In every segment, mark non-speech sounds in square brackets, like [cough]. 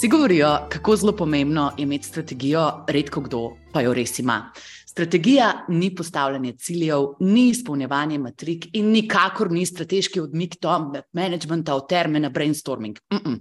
Vsi govorijo, kako zelo pomembno je imeti strategijo, redko kdo pa jo res ima. Strategija ni postavljanje ciljev, ni izpolnjevanje matrik in nikakor ni strateški odmik do managementa od terme na brainstorming. Mm -mm.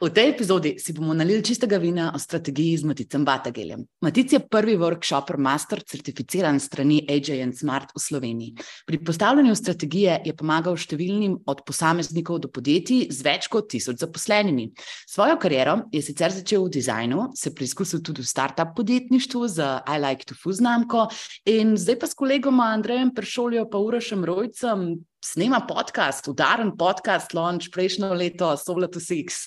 V tej epizodi si bomo nalili čistega vina o strategiji z Maticem Batageljem. Matic je prvi workshoper master, certificiran strani AJ Smart v Sloveniji. Pri postavljanju strategije je pomagal številnim od posameznikov do podjetij z več kot tisoč zaposlenimi. Svojo kariero je sicer začel v dizajnu, se preizkusil tudi v startup podjetništvu z I Like to Food znamko. In zdaj pa s kolegom Andrejem Pršoljo, pa Urašem Rojcem, snema podcast, udaren podcast, launch prejšnjo leto, Solar to Six.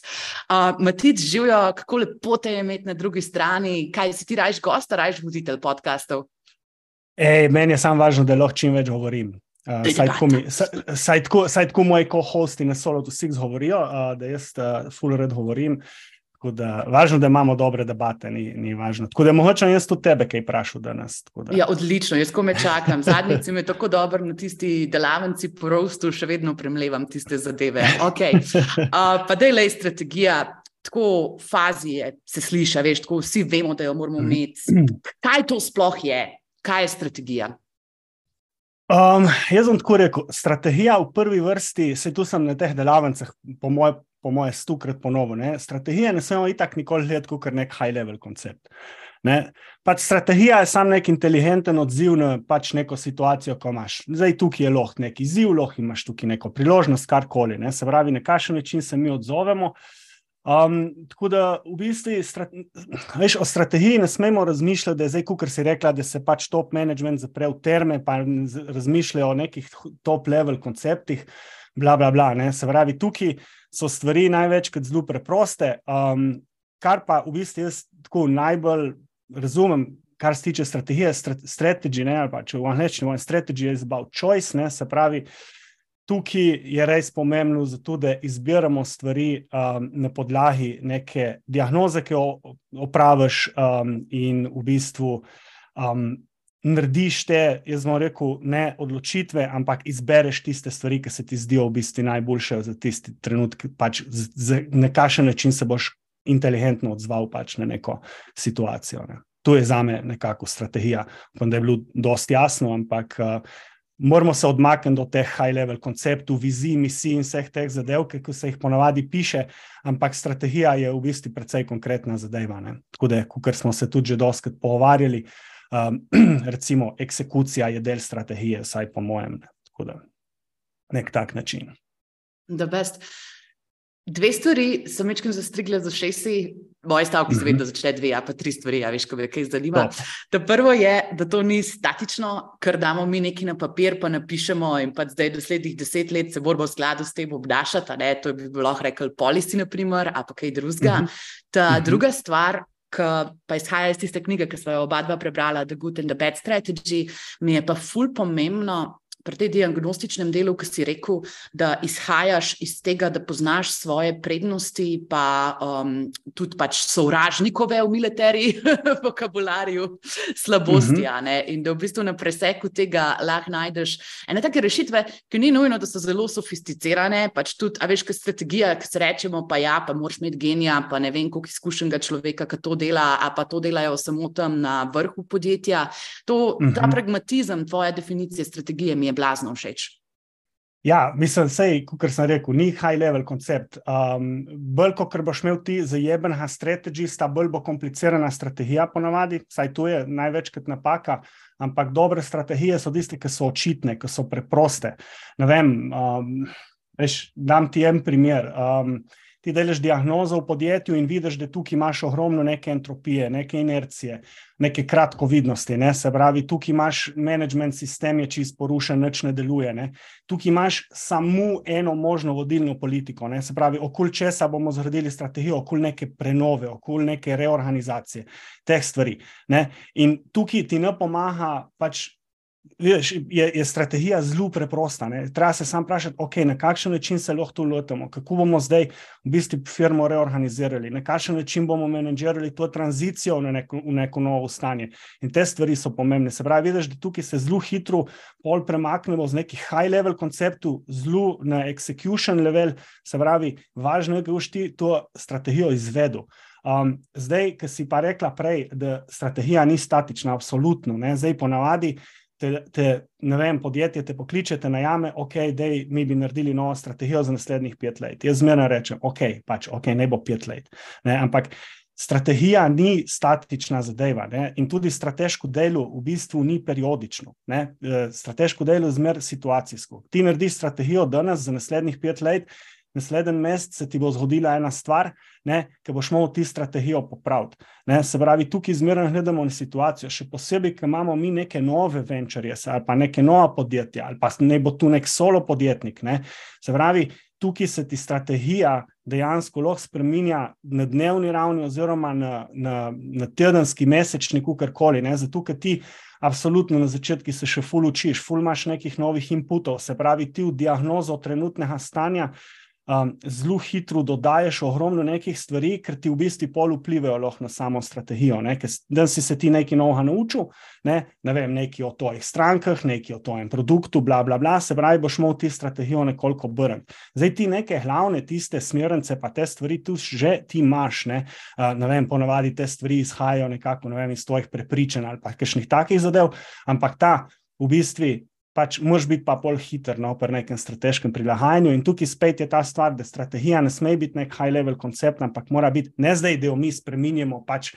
Uh, Matic, živijo, kako lepo te je imeti na drugi strani, kaj si ti rajš gost, rajš voditelj podcastov. Ej, meni je samo važno, da lahko čim več govorim. Uh, saj tako moji co-hosti na Solo to Six govorijo, uh, da jaz uh, full red govorim. Tako da, važno, da imamo dobre debate, ni, ni važno. Tako da, mogoče jaz tudi tebe kaj vprašam danes. Ja, odlično, jaz ko me čakam. Zadnjič mi je tako dobro na tisti delavnici po rostu, še vedno premlevam tiste zadeve. Okay. Uh, pa da je le strategija. Tako fazi je, se sliši, veš, tako vsi vemo, da jo moramo mhm. imeti. Kaj to sploh je, kaj je strategija? Um, jaz bom tako rekel, strategija v prvi vrsti, se tu sem na teh delavnicah, po mojem po mojem, stukrat ponovno. Strategija ne smemo itak nikoli gledati kot nek high-level koncept. Ne? Pač strategija je samo nek inteligenten odziv na pač neko situacijo, ko imaš. Zdaj tukaj je lahko neki izziv, lahko imaš tukaj neko priložnost, karkoli. Ne? Se pravi, na kakšen način se mi odzovemo. Um, tako da v bistvu veš, o strategiji ne smemo razmišljati, da je zdaj, kot si rekla, da se pač top management zapre v terme, pa razmišljajo o nekih top level konceptih. Bla, bla, bla, se pravi, tukaj so stvari največkrat zelo preproste. Um, kar pa v bistvu jaz tako najbolj razumem, kar se tiče strategije, strategije, ne, ali pa če v angleščini, strategija je about choice, ne, se pravi. Tukaj je res pomembno, zato, da izbiramo stvari um, na podlagi neke diagnoze, ki jo opraviš, um, in v bistvu um, narediš te, jaz bom rekel, ne odločitve, ampak izbereš tiste stvari, ki se ti zdijo v bistvu najboljše za tisti trenutek, pač na kakšen način se boš inteligentno odzval pač na neko situacijo. Ne. To je za me nekako strategija. Upam, da je bilo dosti jasno, ampak. Uh, Moramo se odmakniti do teh high-level konceptov, vizij, misij in vseh teh zadev, ki se jih ponavadi piše, ampak strategija je v bistvu precej konkretna zadeva. Ne? Tako da, kot smo se tudi že doskrat pogovarjali, uh, um, [clears throat] recimo, eksekucija je del strategije, vsaj po mojem. Ne. Tako da, nek tak način. Dve stvari sem večkrat zastrigla za šesti. Moj stavek je, da začne dve, a pa tri stvari, a veš, ko me kaj zanima. To prvo je, da to ni statično, ker damo mi nekaj na papir, pa napišemo in pa zdaj naslednjih deset let se moramo v skladu s tem obnašati. To bi lahko rekel policy, naprimer, a pa kaj drugega. Uh -huh. Ta uh -huh. druga stvar, ki pa izhaja iz tiste knjige, ki smo jo oba dva prebrala, The Good and the Bad Strategy, mi je pa ful pomembno, pri tem diagnostičnem delu, ki si rekel, da izhajaš iz tega, da poznaš svoje prednosti, pa um, tudi pač sovražnikove v militari vokabularju, slabosti. Uh mhm. -huh. In da v bistvu na preseku tega lahko najdeš ene take rešitve, ki ni nujno, da so zelo sofisticirane. Pač tudi, a veš, kaj strategija, ki se rečemo, pa ja, pa moraš imeti genija, pa ne vem, koliko izkušenega človeka, ki to dela, a pa to delajo samo tam na vrhu podjetja. To, uh -huh. Ta mhm. pragmatizem, tvoja definicija strategije mi je blazno všeč. Ja, mislim, da kot sem rekel, ni high level koncept. Um, bolj kot boš imel ti zajebenega strategista, bolj bo komplicirana strategija, ponavadi, saj to je največkrat napaka. Ampak dobre strategije so tiste, ki so očitne, ki so preproste. Ne vem, um, veš, dam ti en primer. Um, ti delaš diagnozo v podjetju in vidiš, da tukaj imaš ogromno neke entropije, neke inercije, neke kratkovidnosti. Ne? Se pravi, tukaj imaš management sistem, je čist porušen, nič ne deluje. Ne? Tukaj imaš samo eno možno vodilno politiko. Ne? Se pravi, okoli česa bomo zgradili strategijo, okoli neke prenove, okoli neke reorganizacije teh stvari. Ne? In tukaj ti ne pomaga pač Viš, je, je strategija zelo preprosta. Ne? Treba se samo vprašati, okay, na kakšen način se lahko tu lotimo, kako bomo zdaj v bistvu firmo reorganizirali, na kakšen način bomo menedžirali to tranzicijo v neko, v neko novo stanje. In te stvari so pomembne. Se pravi, vidiš, da tukaj se zelo hitro pol premaknemo z nekih high-level konceptov, zelo na execution level. Se pravi, važno je, da boš ti to strategijo izvedel. Um, zdaj, ki si pa rekla prej, da strategija ni statična, absolutno. Ne? Zdaj, ponavadi, te, te, ne vem, podjetje te pokliče, te najame, ok, da mi bi naredili novo strategijo za naslednjih pet let. Jaz zmerno rečem, ok, pač, ok, ne bo pet let. Ne? Ampak strategija ni statična zadeva ne? in tudi strateško delo v bistvu ni periodično. Ne? E, strateško delo je zmer situacijsko. Ti narediš strategijo danes za naslednjih pet let, naslednji mesec se ti bo zgodila ena stvar, ki boš moral ti strategijo popraviti. Ne? Se pravi, tukaj zmerno gledamo na situacijo, še posebej, ker imamo mi neke nove venture ali pa neke nova podjetja, ali pa ne bo tu nek solo podjetnik. Ne? Se pravi, tukaj se ti strategija dejansko lahko spremenja na dnevni ravni, oziroma na, na, na tedenski, mesečni, kakorkoli. Zato, ker ti, absolutno na začetku, se še ful učiš, ful imaš nekih novih inputov, se pravi, ti v diagnozo trenutnega stanja um, zelo hitro dodajes ogromno nekih stvari, ker ti v bistvu pol vplivajo na samo strategijo. Da si se ti nekaj novega naučil, ne, ne vem, nekaj o tvojih strankah, nekaj o tvojem produktu, bla, bla, bla, se pravi, boš imel ti strategijo nekoliko brn. Zdaj ti neke glavne, tiste smernice, pa te stvari tu že ti imaš. Ne, uh, ne vem, ponavadi te stvari izhajajo nekako ne vem, iz tvojih prepričanj ali pa kakšnih takih zadev, ampak ta v bistvu pač moraš biti pa bolj hiter no, pri nekem strateškem prilagajanju. In tukaj spet je ta stvar, da strategija ne sme biti nek high-level koncept, ampak mora biti ne zdaj, da jo mi spremenjamo, pač,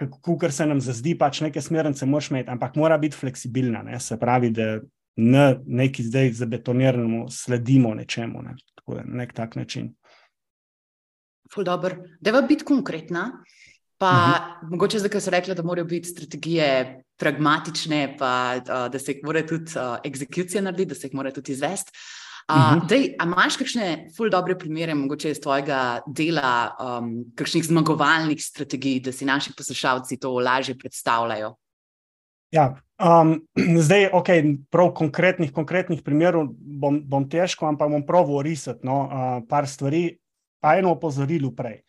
kar se nam zazdi, pač neke smernice moraš imeti, ampak mora biti fleksibilna. Ne, se pravi, da ne neki zdaj zabetoniramo, sledimo nečemu. Ne, tako je nek tak način. Da je biti konkretna, pa uh mhm. -huh. mogoče zdaj, ker so rekli, da morajo biti strategije pragmatične, pa uh, da se jih mora tudi uh, egzekucija narediti, da se jih mora tudi izvesti. Uh, uh -huh. dej, a imaš kakšne ful dobre primere, mogoče iz tvojega dela, um, kakšnih zmagovalnih strategij, da si naši poslušalci to lažje predstavljajo? Ja, um, [clears throat] zdaj, ok, prav konkretnih, konkretnih primerov bom, bom težko, ampak bom proval orisati no, uh, par stvari, pa eno opozorilo prej.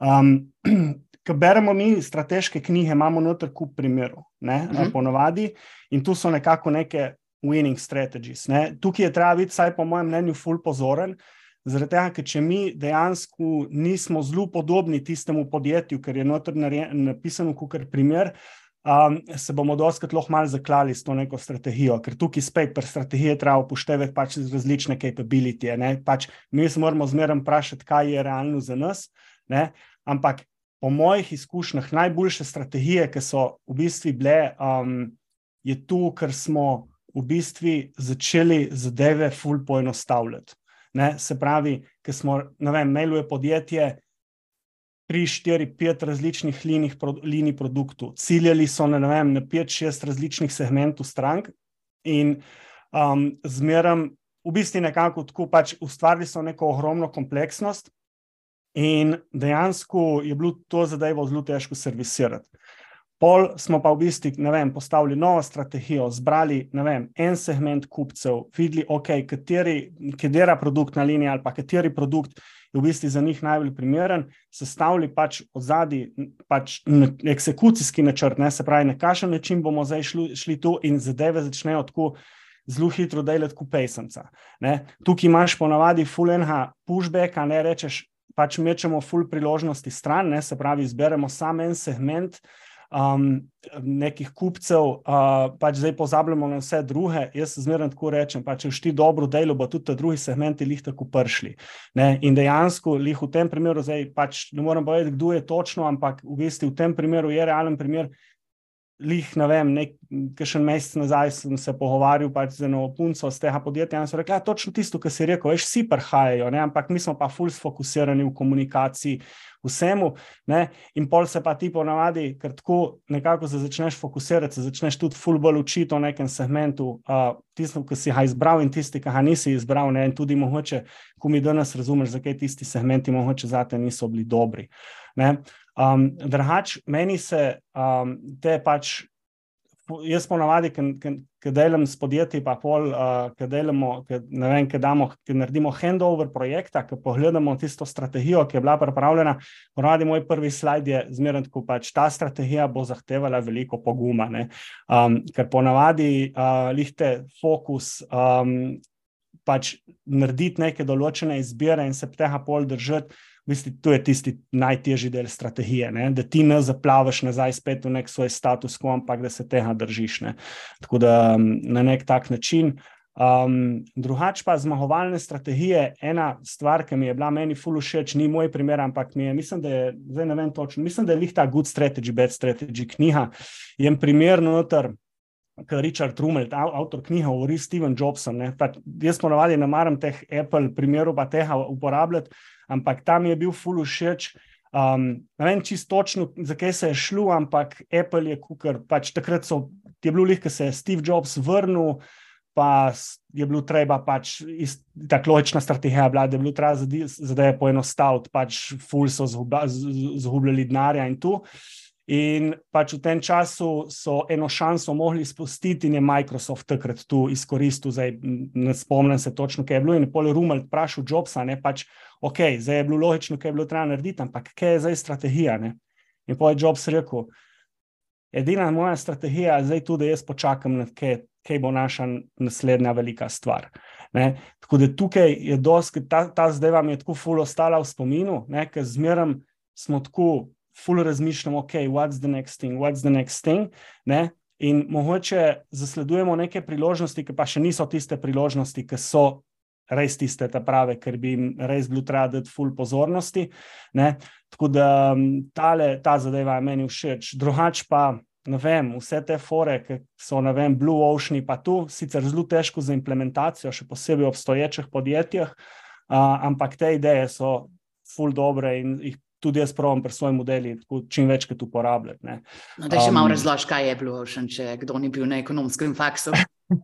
Um, [clears throat] Ko beremo mi strateške knjige, imamo noter kup primerov, ne, uh mhm. -huh. ponovadi, in tu so nekako neke winning strategies. Ne. Tukaj je treba biti, vsaj po mojem mnenju, full pozoren. Zaradi tega, ker če mi dejansko nismo zelo podobni tistemu podjetju, ker je noter napisano kot primer, um, se bomo doskrat lahko malo zaklali s to neko strategijo, ker tukaj spet pri strategiji treba upoštevati pač različne capability. Pač mi se moramo zmeraj vprašati, kaj je realno za nas. Ne? Ampak po mojih izkušnjah, najboljše strategije, ki so v bistvu bile, um, je tu, ker smo v bistvu začeli zadeve ful poenostavljati. Ne? Se pravi, ker smo, ne vem, mailuje podjetje. Pri 4-5 različnih linij, pro, linij produktov, ciljali so na, vem, na 5-6 različnih segmentov strank, in um, zmeraj, v bistvu, nekako tako pač ustvarili so neko ogromno kompleksnost, In dejansko je bilo to zadevo zelo težko servisirati. Pol smo pa v bistvu vem, postavili novo strategijo, zbrali vem, en segment kupcev, videli, okay, kateri, katera produktna linija ali kateri produkt je v bistvu za njih najbolj primeren, sestavili pač od zadaj pač eksekucijski načrt, ne, se pravi, na kakšen način bomo zdaj šli, šli tu in zadeve začnejo tako. Zelo hitro delati, kot pesemca. Tukaj imaš ponavadi fulenha pushback, a ne rečeš, pač mečemo full priložnosti stran, ne, se pravi, izberemo samo en segment um, nekih kupcev, uh, pač zdaj pozabljamo na vse druge. Jaz zmerno tako rečem, pa če šti dobro delo, bo tudi ta drugi segmenti lih tako pršli. Ne. In dejansko, lih v tem primeru, zdaj pač ne morem povedati, kdo je točno, ampak v bistvu v tem primeru je realen primer. Lih, ne vem, nekaj mesec nazaj sem se pogovarjal pač z eno punco z tega podjetja in so rekli, da ja, je točno tisto, kar si rekel, veš, vsi prihajajo, ne? ampak mi smo pa fully sfokusirani v komunikaciji, vsemu. Ne? In pol se pa ti ponavadi, ker tako nekako se začneš fokusirati, se začneš tudi fully bolj učiti o nekem segmentu, uh, tisto, ki si ga izbral in tisti, ki ga nisi izbral. Ne? In tudi mogoče, ko mi danes razumeš, zakaj tisti segmenti mogoče zate niso bili dobri. Ne? Um, Drugač, meni se um, te pač, jaz ponavadi, ki delam s podjetji, pa pol, uh, ki delamo, ki, ne vem, ki, damo, ki naredimo handover projekta, ki pogledamo tisto strategijo, ki je bila pripravljena. Ponavadi moj prvi slajd je zmerno, da pač ta strategija bo zahtevala veliko poguma, um, ker ponavadi uh, lihte fokus. Um, Pač narediti neke določene izbire in se tega pol držati, Mislim, to je tisti najtežji del strategije, ne? da ti ne zaplavaš nazaj spet v nek svoj status quo, ampak da se tega držiš. Ne? Tako da na nek tak način. Um, drugač pa zmagovalne strategije, ena stvar, ki mi je bila meni fulu všeč, ni moj primer, ampak mi je, mislim, da je, zdaj ne vem točno, mislim, da je lihta Good Strategy, Bad Strategy knjiga, je primerno noter kot Richard Rummel, avtor knjige, govori Steven Jobson. Pač, jaz ponovadi ne maram teh Apple primerov, pa tega uporabljati, ampak tam je bil full všeč. Um, ne vem čisto točno, zakaj se je šlo, ampak Apple je kukar. Pač takrat so, je bilo lih, ko se je Steve Jobs vrnil. Pa je bilo treba, pač, tako logična strategija bila, da je bilo treba zadeve poenostaviti, pač, ful so zgubljali denarja in tu. In pač v tem času so eno šanso mogli spustiti, in je Microsoft takrat tu izkoristil, zdaj ne spomnim se točno, kaj je bilo. In pol Rumel vprašal Jobsa, ne pač, ok, zdaj je bilo logično, kaj je bilo treba narediti, ampak kaj je zdaj strategija. Ne? In pa je Jobs rekel, edina moja strategija je zdaj tudi, da jaz počakam, kaj, kaj bo naša naslednja velika stvar. Ne? Tako da tukaj je dosti, ta, ta zdaj vam je tako fulo ostala v spominu, ker zmeraj smo tako ful razmišljamo, ok, what's the next thing, what's the next thing. Ne? In mogoče zasledujemo neke priložnosti, ki pa še niso tiste priložnosti, ki so res tiste, ta prave, ker bi jim res bilo treba dati ful pozornosti. Ne? Tako da tale, ta zadeva je meni všeč. Drugač pa. Ne vem, vse te fore, ki so, ne vem, Blue Ocean, pa tu, sicer zelo težko za implementacijo, še posebej v obstoječih podjetjih, uh, ampak te ideje so ful dobre in jih tudi jaz pravim pri svojih modelih, čim večkrat uporabljati. No, da še um, malo razložiš, kaj je Blue Ocean, če kdo ni bil na ekonomskem faksu.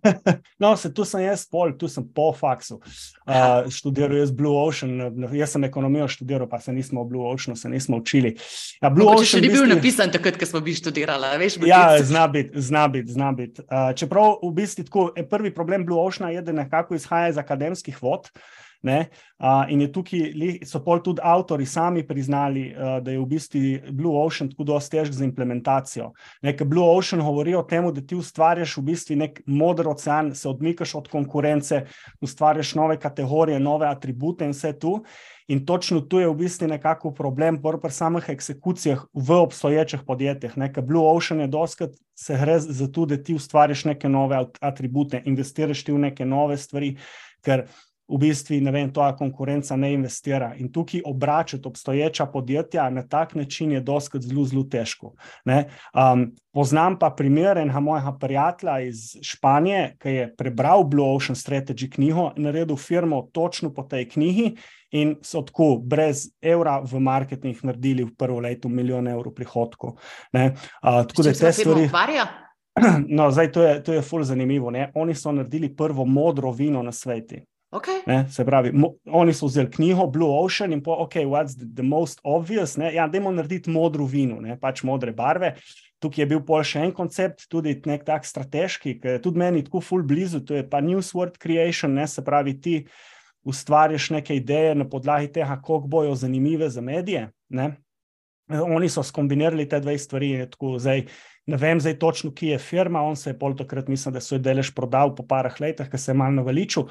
[laughs] no, se tu sem jaz, pol, tu sem po faksu. Uh, študiral jaz Blue Ocean, jaz sem ekonomijo študiral, pa se nismo v Blue Oceanu, se nismo učili. Ja, Blue Ocean še ni bil bisti... napisan takrat, ko smo bili študirali, veš? Ja, zna biti, zna biti, zna biti. Uh, čeprav v bistvu tako, prvi problem Blue Oceana je, da nekako izhaja iz akademskih vod. Ne? In je tukaj, so pol tudi avtori sami priznali, da je v bistvu Blue Ocean tako dosti težk za implementacijo. Ker Blue Ocean govori o tem, da ti ustvarjaš v bistvu nek moder ocean, se odmikaš od konkurence, ustvarjaš nove kategorije, nove atribute in vse tu. In točno tu je v bistvu nekako problem pri samih eksekucijah v obstoječih podjetjih. Ker Blue Ocean je doskrat se gre za to, da ti ustvarjaš neke nove atribute, investiraš ti v neke nove stvari. Ker v bistvu ne vem, ta konkurenca ne investira. In tukaj obračati obstoječa podjetja na tak način je doskrat zelo, zelo težko. Um, poznam pa primer enega mojega prijatelja iz Španije, ki je prebral Blue Ocean Strategy knjigo in naredil firmo točno po tej knjigi. In so tako, brez evra v marketing, naredili v prvo leto milijon evrov prihodkov. Uh, tako da te stvari. [clears throat] No, zdaj to je, to je fully zanimivo. Ne? Oni so naredili prvo modro vino na svetu. Okay. Ne, se pravi, mo, oni so vzeli knjigo Blue Ocean in pa, ok, what's the, the most obvious? Ne, ja, dajmo narediti modro vino, ne, pač modre barve. Tukaj je bil pol še en koncept, tudi nek tak strateški, ki je tudi meni tako full blizu, to je pa News World Creation, ne, se pravi, ti ustvarjaš neke ideje na podlagi tega, koliko bojo zanimive za medije. Ne. Oni so skombinirali te dve stvari, tako zdaj. Ne vem zdaj točno, ki je firma, on se je pol takrat, mislim, da so jo delež prodal po parah letih, ker se je malo naveličil,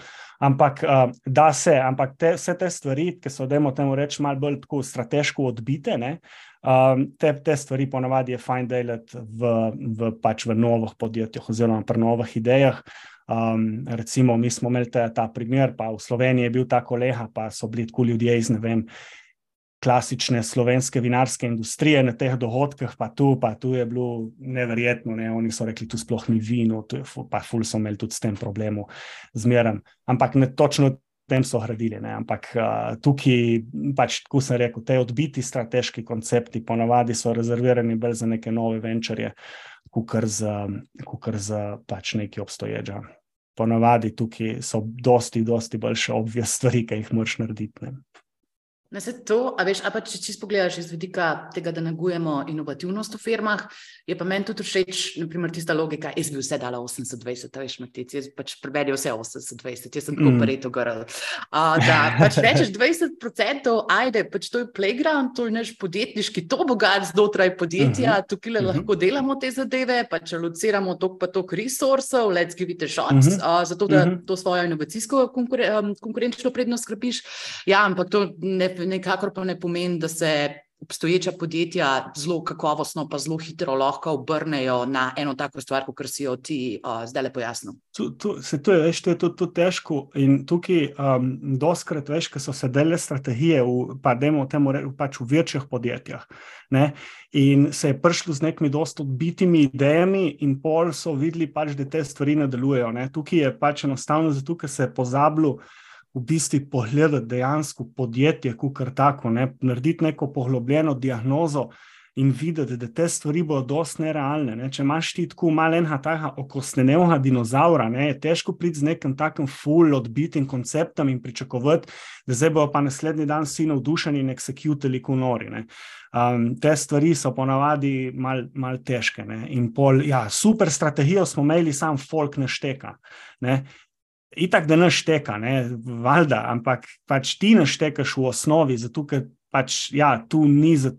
ampak uh, da se, ampak te, vse te stvari, ki so, dajmo temu reči, malo bolj tako strateško odbite, ne, um, te, te stvari ponavadi je fajn delati v, v, pač v novih podjetjih oziroma pri novih idejah. Um, recimo, mi smo imeli ta, ta primer, pa v Sloveniji je bil ta kolega, pa so bili tako ljudje iz ne vem klasične slovenske vinarske industrije na teh dogodkih, pa tu, pa tu je bilo neverjetno. Ne? Oni so rekli, tu sploh ni vino, je, pa ful so imeli tudi s tem problemom, zmeraj. Ampak ne točno. Tem so gradili, ne? ampak uh, tukaj, pač, kot sem rekel, te odbiti strateški koncepti, ponavadi so rezervirani bolj za neke nove venčerje, kot za, za pač neki obstoječe. Ponavadi tukaj so dosti, dosti boljše obvije stvari, ki jih moraš narediti. Ne? Na vse to, a veš, a pa če čisto pogledaš iz vidika tega, da negujemo inovativnost v firmah, je pa meni tudi všeč, naprimer, tista logika, jaz bi vse dala 80-20, veš, Matic, jaz pač preberil vse 80-20, jaz sem tako mm. pareto grl. Da pač rečeš 20%, ajde, pač to je playground, to je naš podjetniški, to bogat znotraj podjetja, mm -hmm. tukaj mm -hmm. lahko delamo te zadeve, pač alociramo tok pa tok resursov, let's give it a shot, mm -hmm. uh, zato da mm -hmm. to svojo inovacijsko konkuren konkurenčno prednost skrepiš. Ja, ampak to ne nekakor pa ne pomeni, da se obstoječa podjetja zelo kakovostno, pa zelo hitro lahko obrnejo na eno tako stvar, kot si jo ti uh, zdaj le pojasnil. Tu, tu, se to je, veš, to je tudi, tudi težko. In tukaj, um, doskrat, veš, ko so se dele strategije, v, pa demo reči, pač v večjih podjetjih. Ne? In se je prišlo z nekimi dosto odbitimi idejami, in pol so videli, pač, da te stvari ne delujejo. Ne? Tukaj je pač enostavno zato, ker se je pozabilo v bistvu pogledati dejansko podjetje, kot tako, ne, narediti neko poglobljeno diagnozo in videti, da te stvari bodo dosti nerealne. Ne. Če imaš ti tako malenha, tako okostnenega dinozaura, ne, je težko priti z nekim takim full odbitim konceptom in pričakovati, da zdaj bojo pa naslednji dan vsi navdušeni in executili kot nori. Um, te stvari so ponavadi mal, mal težke. Ne. In pol, ja, super strategijo smo imeli, sam folk ne šteka. Ne. Itak, da naš teka, ne, valjda, ampak pač ti naš tekaš v osnovi, zato ker pač, ja, tu ni za.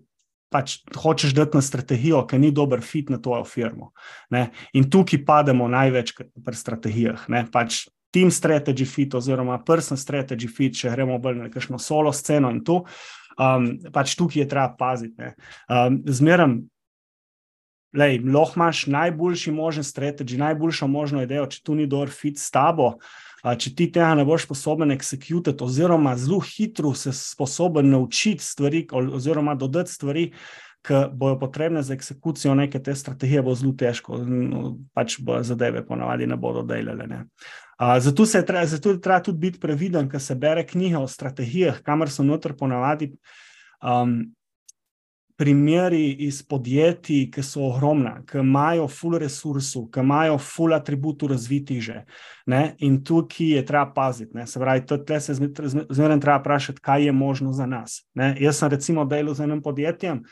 Pač hočeš dati na strategijo, ki ni dober fit na tvojo firmo. Ne? In tukaj pademo največ pri strategijah. Ne? Pač team strategy fit, oziroma person strategy fit, če gremo bolj na neko solo sceno in to, um, pač tukaj je treba paziti. Um, Zmeraj lej, lahko imaš najboljši možen strategi, najboljšo možno idejo, če tu ni dober fit s tabo. Če ti tega ne boš sposoben executirati, oziroma zelo hitro se sposoben naučiti stvari, oziroma dodati stvari, ki bojo potrebne za exekucijo neke te strategije, bo zelo težko, no, pač bo zadeve ponavadi ne bodo delale. Ne. Zato, se je treba, zato je treba tudi biti previden, ko se bere knjige o strategijah, kamor so noter ponavadi. Um, primeri iz podjetij, ki so ogromna, ki imajo full resursov, ki imajo full atributov razvitih že. Ne? In tukaj je treba paziti. Ne? Se pravi, tukaj se zmeraj treba vprašati, kaj je možno za nas. Ne? Jaz sem recimo delal z enim podjetjem.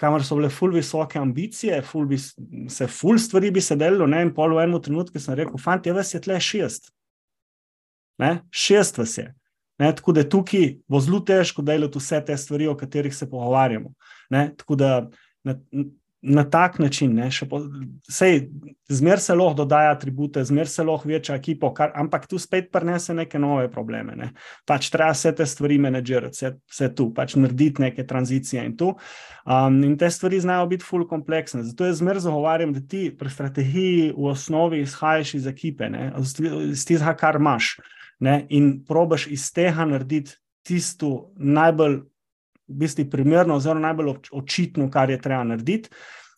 Kamor so bile ful visoke ambicije, ful bi se ful stvari bi se delalo, ne, in pol v enem trenutku sem rekel, fanti, vas je tle šest. Ne, šest vas je. Ne, tako da tukaj bo zelo težko delati vse te stvari, o katerih se pogovarjamo. Ne, tako da na, na tak način, zmer se lahko dodaja atribute, zmer se lahko večja ekipa, kar, ampak tu spet prenese neke nove probleme. Ne. Pač treba vse te stvari menedžirati, vse, vse tu, pač narediti neke tranzicije in tu. Um, in te stvari znajo biti full kompleksne. Zato jaz zmer zagovarjam, da ti pri strategiji v osnovi izhajaš iz ekipe, ne, iz tistega, kar imaš ne, in probaš iz tega narediti tisto najbolj v bistvu, primerno, oziroma najbolj očitno, kar je treba narediti,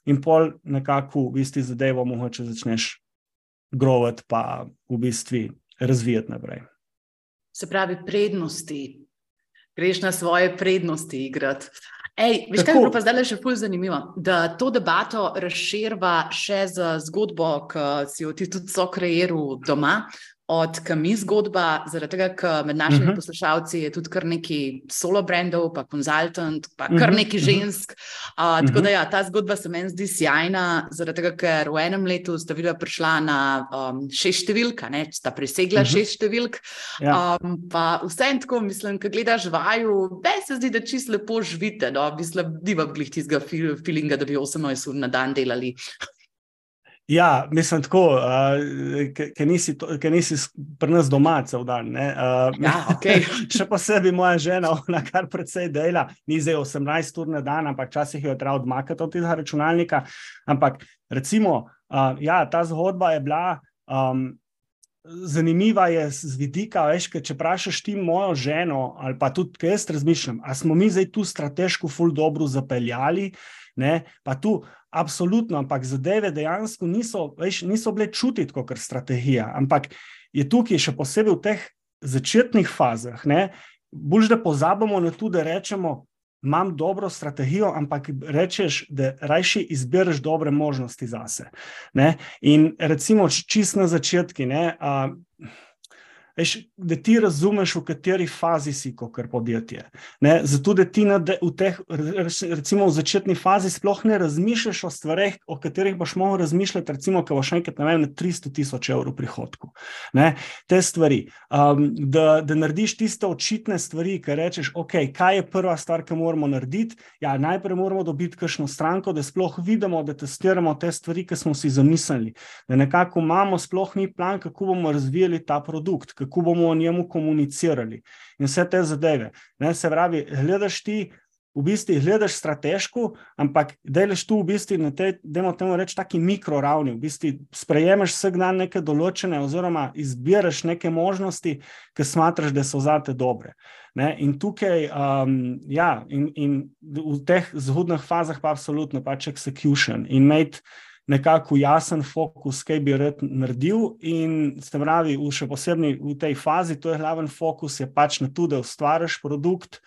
in pol nekako v bistvu zadevo mogoče začneš grovati, pa v bistvu razvijati naprej. Se pravi, prednosti. Greš na svoje prednosti igrati. Ej, veš, kaj je pa zdaj še bolj zanimivo? Da to debato razširva še z zgodbo, ki si jo ti tudi so kreiral doma, od Kami zgodba, zaradi tega, ker med našimi uh mhm. -huh. poslušalci je tudi kar nekaj solo brandov, pa konzultant, pa kar mhm, nekaj mhm. žensk. Uh, uh -huh. Tako da ja, ta zgodba se meni zdi sjajna, zaradi tega, ker v enem letu sta videla prišla na um, šest številk, ne, sta presegla uh -huh. šest številk. Ja. Um, pa vse en tako, mislim, ko gledaš vaju, da se zdi, da čisto lepo živite, no, mislim, vam glih tistega feelinga, da bi 18 ur na dan delali. Ja, mislim tako, uh, ker nisi, nisi pri nas doma cel dan. Uh, ja, [laughs] okay. še posebej moja žena, ona kar precej dela, ni zdaj 18 ur na dan, ampak včasih jo je treba odmakati od tega računalnika. Ampak recimo, uh, ja, ta zgodba je bila. Um, Zanimiva je z vidika, veš, če vprašaš ti mojo ženo, ali pa tudi, jaz razmišljam, ali smo mi zdaj tu strateško, ful dobro zapeljali, ne? pa tu absolutno, ampak zadeve dejansko niso, veš, niso bile čutiti kot strategija. Ampak je tukaj še posebej v teh začetnih fazah, bolj da pozabimo na to, da rečemo. Imam dobro strategijo, ampak rečeš, da rajši izbereš dobre možnosti zase. Ne? In recimo, čist na začetku, veš, da ti razumeš, v kateri fazi si kot podjetje. Ne? Zato, da ti na, v teh, recimo v začetni fazi, sploh ne razmišljaš o stvareh, o katerih boš mogel razmišljati, recimo, ko boš enkrat na 300 tisoč evrov prihodkov. Ne? Te stvari. Um, da, da narediš tiste očitne stvari, ki rečeš, ok, kaj je prva stvar, ki moramo narediti. Ja, najprej moramo dobiti kakšno stranko, da sploh vidimo, da testiramo te stvari, ki smo si zamislili. Da nekako imamo sploh mi plan, kako bomo razvijali ta produkt kako bomo o njemu komunicirali in vse te zadeve. Ne, se pravi, gledaš ti v bistvu gledaš strateško, ampak delaš tu v bistvu na tej, da imamo temu reči, taki mikroravni. V bistvu sprejemeš vsak dan neke določene, oziroma izbiraš neke možnosti, ki smatraš, da so zate dobre. Ne? In tukaj, um, ja, in, in v teh zgodnih fazah, pa absolutno pač execution in imeti. Nekako jasen fokus, kaj bi rad naredil, in se pravi, še posebej v tej fazi, to je glaven fokus, je pač na to, da ustvariš produkt,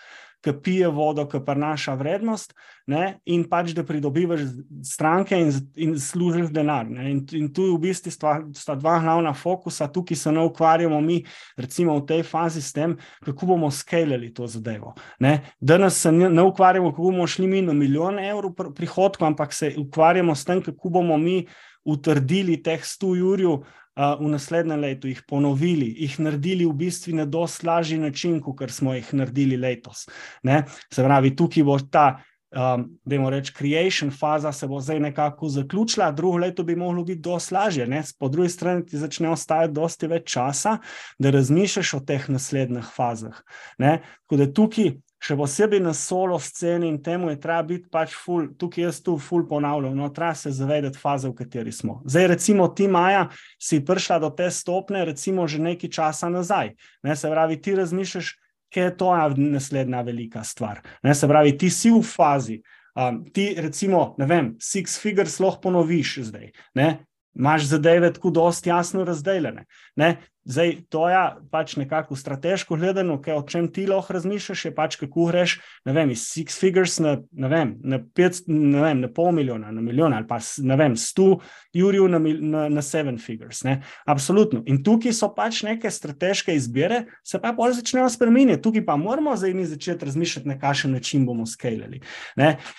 ki pije vodo, ki prenaša vrednost, ne, in pač da pridobivaš stranke in, in služiš denar. In, in tu je v bistvu sta, sta dva glavna fokusa, tukaj se ne ukvarjamo mi, recimo v tej fazi, s tem, kako bomo skalili to zadevo. Ne. Danes se ne, ne ukvarjamo, kako bomo šli mi na milijon evrov prihodkov, ampak se ukvarjamo s tem, kako bomo mi utrdili teh 100 jurjev v naslednjem letu, jih ponovili, jih naredili v bistvu na dosti lažji način, kot smo jih naredili letos. Ne? Se pravi, tukaj bo ta. Um, da imamo reči, creation faza se bo zdaj nekako zaključila, drugo leto bi moglo biti dosti lažje. Ne? Po drugi strani ti začne ostajati dosti več časa, da razmišljaš o teh naslednjih fazah. Ne? Tako da tukaj še posebej na solo sceni in temu je treba biti pač ful, tukaj jaz tu ful ponavljam, no, treba se zavedati faze, v kateri smo. Zdaj, recimo, ti Maja, si prišla do te stopne, recimo, že nekaj časa nazaj. Ne, se pravi, ti razmišljaš, kaj je to naslednja velika stvar. Ne, se pravi, ti si v fazi. Um, ti, recimo, ne vem, six figures lahko ponoviš zdaj. Ne? Imáš zadeve tako dosti jasno razdeljene. Ne? Zdaj, to je pač nekako strateško gledano, kaj o čem ti lahko razmišljaš, je pač kako greš, vem, iz six figures na, ne vem, na, pet, ne vem, na pol milijona, na milijon ali pa ne vem, sto jurjev na, na, na seven figures. Ne? Absolutno. In tukaj so pač neke strateške izbire, se pa bolj začnejo spremeniti. Tukaj pa moramo zdaj mi začeti razmišljati, na kakšen način bomo skalili,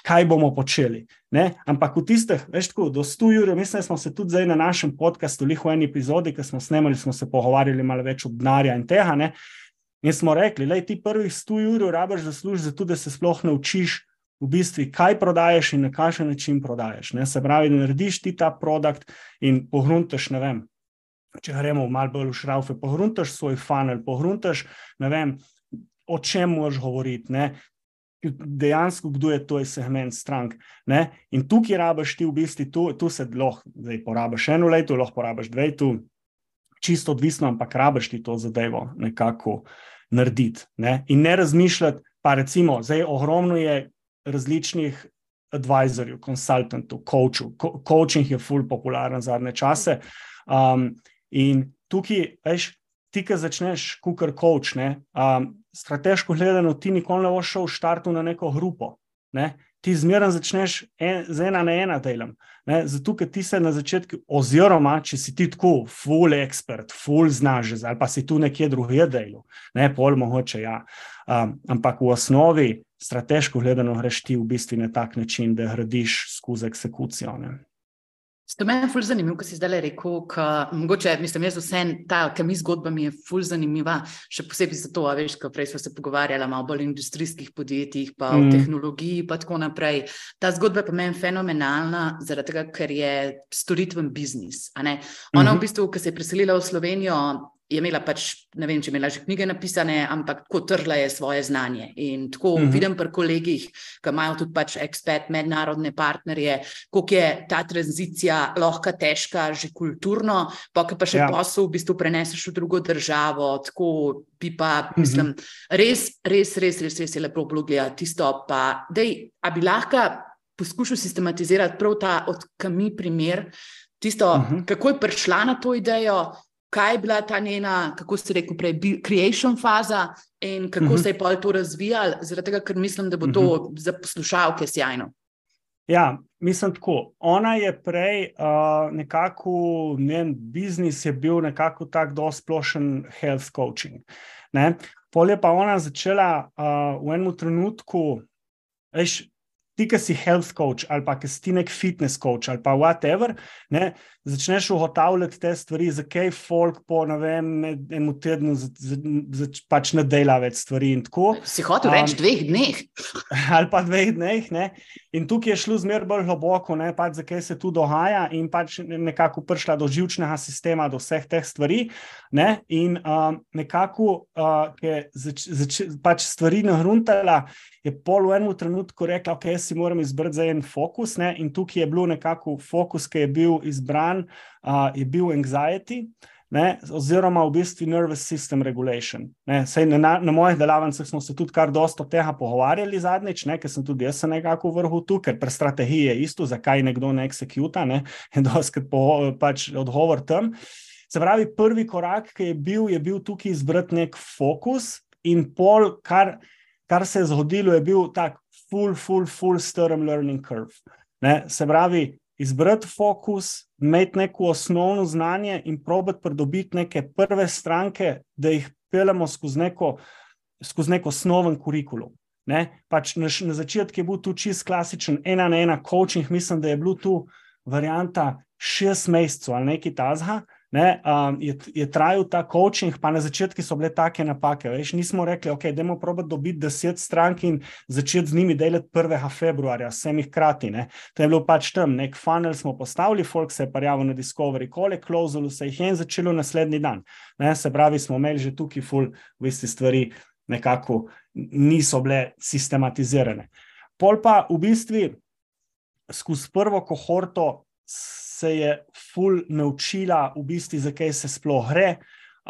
kaj bomo počeli. Ne? Ampak v tistih, veš, tako, do 100 ur, mislim, da smo se tudi zdaj na našem podkastu, v eni epizodi, ki smo snemali, smo se pogovarjali malo več o denarja in tega. Ne? In smo rekli, da ti prvih 100 ur rabiš za službo, zato da se sploh naučiš, v bistvu, kaj prodajes in na kakšen način prodajes. Se pravi, da narediš ti ta produkt in pohruntaš, ne vem. Če gremo malo bolj v šraufe, pohruntaš svoj funnel, pohruntaš, ne vem, o čem moraš govoriti, dejansko, kdo je to segment strank. Ne? In tukaj rabiš ti v bistvu, tu, tu se lahko, zdaj porabiš eno leto, lahko porabiš dve leto, čisto odvisno, ampak rabiš ti to zadevo nekako narediti. Ne? In ne razmišljati, pa recimo, zdaj ogromno je različnih. Advisorju, konsultantu, coachu. Co coaching je ful popularen zadnje čase. Um, in tukaj, veš, ti, ki začneš, kukar coach, ne, um, strateško gledano, ti nikoli ne boš šel v štartu na neko grupo. Ne? Ti zmeraj začneš en, z ena na ena delom. Zato, ker ti se na začetku, oziroma če si ti tako, full expert, full znaš, ali pa si tu nekje drugje delal, ne, pol mogoče, ja. Um, ampak v osnovi, strateško gledano, greš ti v bistvu na tak način, da gradiš skozi eksekucijo. Ne. To me je fulj zanimivo, ko si zdaj rekel, da mogoče, mislim, jaz vse ta, ki mi zgodba mi je fulj zanimiva, še posebej zato, a veš, ko prej smo se pogovarjali malo bolj o industrijskih podjetjih, pa mm. o tehnologiji, pa tako naprej. Ta zgodba pa meni fenomenalna, zaradi tega, ker je storitven biznis. Ona mm -hmm. v mhm. bistvu, ko se je preselila v Slovenijo, je imela pač, ne vem, če imela že knjige napisane, ampak tako trla je svoje znanje. In tako uh mhm. -huh. vidim pri kolegih, ki imajo tudi pač ekspert, mednarodne partnerje, koliko je ta tranzicija lahko težka, že kulturno, pa pa še ja. posel v bistvu preneseš v drugo državo. Tako bi pa, mhm. mislim, uh -huh. res, res, res, res, res je lepo blogljati tisto. Pa, dej, a bi lahko poskušal sistematizirati prav ta odkami primer. Tisto, uh mhm. -huh. kako je prišla na to idejo, kaj je bila ta njena, kako se reče, prej, creation faza in kako uh mhm. -huh. se je pa to razvijalo, zaradi tega, ker mislim, da bo to uh mhm. -huh. za poslušalke sjajno. Ja, mislim tako. Ona je prej uh, nekako, njen biznis je bil nekako tako zelo splošen health coaching. Ne? Pol je pa ona začela uh, v enem trenutku, veš, ti, ki si health coach ali pa ki si nek fitness coach ali pa whatever, ne, začneš ugotavljati te stvari, zakaj folk po vem, enem tednu z, z, z, pač ne dela več stvari. Si hotel reči um, dveh dneh. [laughs] Ali pa dveh dneh. Ne. In tukaj je šlo zmer bolj globoko, ne, pač zakaj se tu dogaja in pač nekako prišla do živčnega sistema, do vseh teh stvari. Ne. In um, nekako, uh, zač, zač, pač stvari nahruntala je pol v enem trenutku rekla, da okay, si moram izbrati za en fokus. Ne? In tukaj je bil nekako fokus, ki je bil izbran, uh, je bil anxiety. Ne, oziroma, v bistvu, nervous system regulation. Ne, na, na mojih delavnicah smo se tudi kar dosta tega pogovarjali zadnjič, ne, ker sem tudi jaz nekako v vrhu tu, ker pri strategiji je isto, zakaj nekdo ne executa, ne, [laughs] je doskrat po, pač odgovor tam. Se pravi, prvi korak, ki je bil, je bil tukaj izbrati nek fokus in pol, kar kar se je zgodilo, je bil tak full, full, full strm learning curve. Ne? Se pravi, izbrati fokus, imeti neko osnovno znanje in probati pridobiti neke prve stranke, da jih pelemo skozi neko, skozi neko osnoven kurikulum. Ne? Pač na, na začetku je bil tu čist klasičen ena na ena coaching, mislim, da je bil tu varianta šest mesecev ali nekaj tazga. Ne, um, je, je trajal ta coaching, pa na začetku so bile take napake. Veš, nismo rekli, da okay, je probati dobiti deset strank in začeti z njimi delati 1. februarja, vsem jih krati. Ne. To je bilo pač tam, nek funnel smo postavili, folk se je parjavil na Discovery, kole, closel se jih je in začelo naslednji dan. Ne, se pravi, smo imeli že tukaj full, v isti stvari, nekako niso bile sistematizirane. Pol pa v bistvu skozi prvo kohorto se je ful naučila, v bistvu, zakaj se sploh gre.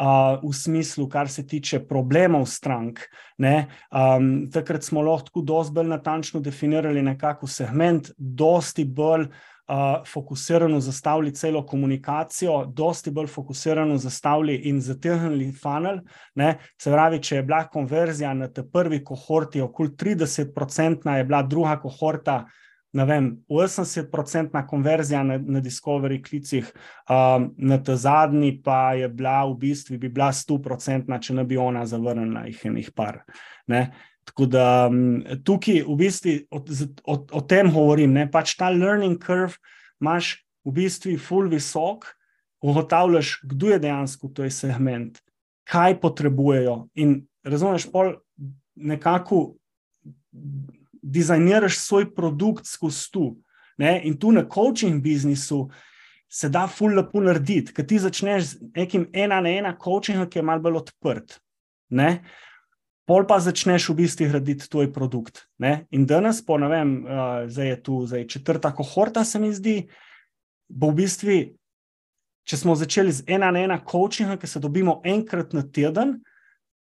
Uh, v smislu, kar se tiče problemov strank. Um, takrat smo lahko dosti bolj natančno definirali nekako segment, dosti bolj uh, fokusirano zastavili celo komunikacijo, dosti bolj fokusirano zastavili in zategnili funnel. Ne? Se pravi, če je bila konverzija na te prvi kohorti okoli 30-odstotna, je bila druga kohorta ne vem, 80-odstotna konverzija na, na Discovery klicih, um, na ta zadnji pa je bila v bistvu bi bila 100-odstotna, če ne bi ona zavrnila jih enih par. Ne? Tako da um, tukaj v bistvu o, o, o tem govorim. Ne? Pač ta learning curve imaš v bistvu full visok, ugotavljaš, kdo je dejansko to je segment, kaj potrebujejo. In razumeš, pol nekako dizajniraš svoj produkt skozi tu. Ne? In tu na coaching biznisu se da ful lepo narediti, ker ti začneš z nekim ena na ena coachingom, ki je malo bolj odprt. Ne? Pol pa začneš v bistvu graditi tvoj produkt. Ne? In danes, po ne vem, uh, zdaj je tu zdaj četrta kohorta, se mi zdi, bo v bistvu, če smo začeli z ena na ena coachingom, ki se dobimo enkrat na teden,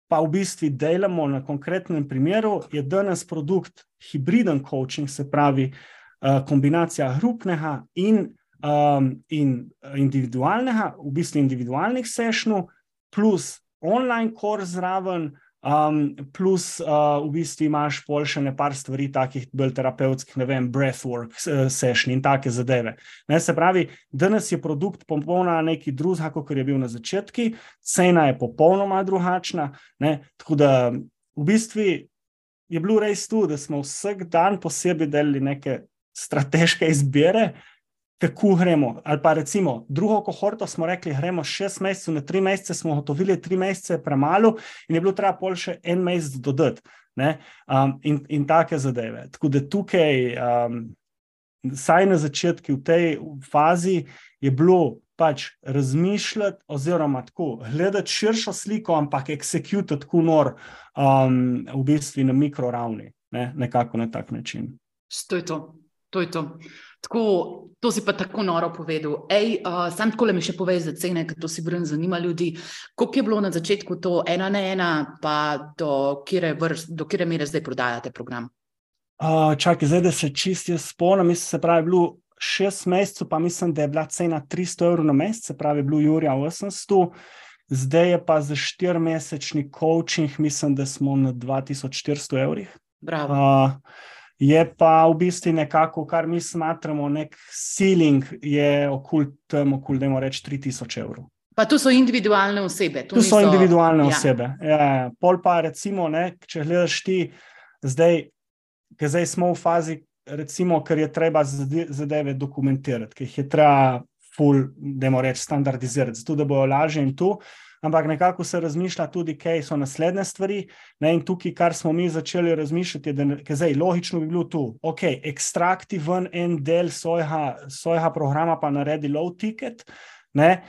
pa v bistvu delamo na konkretnem primeru, je danes produkt hibriden coaching, se pravi uh, kombinacija grupnega in, um, in individualnega, v bistvu individualnih sešnjev, plus online kurs zraven, Um, plus, uh, v bistvu imaš pol še nekaj stvari, takih bolj terapevtskih, ne vem, breathwork, session in take zadeve. Ne, se pravi, danes je produkt popolnoma neki drugega, kot je bil na začetku, cena je popolnoma drugačna. Ne, tako da v bistvu je bilo res tu, da smo vsak dan posebej delali neke strateške izbire, kako gremo. Ali pa recimo drugo kohorto smo rekli, gremo šest mesecev, na tri mesece smo gotovili, tri mesece je premalo in je bilo treba pol še en mesec dodati. Um, in, in take zadeve. Tako da tukaj, um, saj na začetku, v tej fazi, je bilo pač razmišljati, oziroma tako gledati širšo sliko, ampak execute tako nor, um, v bistvu na mikroravni, ne? nekako na tak način. To je to. to, je to. Tako, to si pa tako noro povedal. Ej, uh, sam tako le mi še povej za cene, ker to si brn zanima ljudi. Koliko je bilo na začetku to ena na ena, pa do kire, vrst, do kire mere zdaj prodajate program? Uh, čakaj, zdaj, da se čisti spomnim, mislim, se pravi, bilo šest mesecev, pa mislim, da je bila cena 300 evrov na mesec, se pravi, bilo Jurija 800. Zdaj je pa za štirmesečni coaching, mislim, da smo na 2400 evrih. Bravo. Uh, Je pa v bistvu nekako, kar mi smatramo, nek ceiling, je okoli tam, okoli da imamo reči 3000 evrov. Pa tu so individualne osebe. Tu niso... so individualne ja. osebe. Ja, pol pa recimo, ne, če gledaš ti, zdaj, zdaj smo v fazi, recimo, ker je treba zadeve dokumentirati, ki jih je treba, full, da moramo reči, standardizirati, zato da bojo lažje in tu. Ampak nekako se razmišlja tudi, kaj so naslednje stvari. Ne, in tukaj, kar smo mi začeli razmišljati, je, da je zdaj logično bi bilo tu, ok, ekstrakti ven en del svojega programa, pa naredi low ticket. Ne,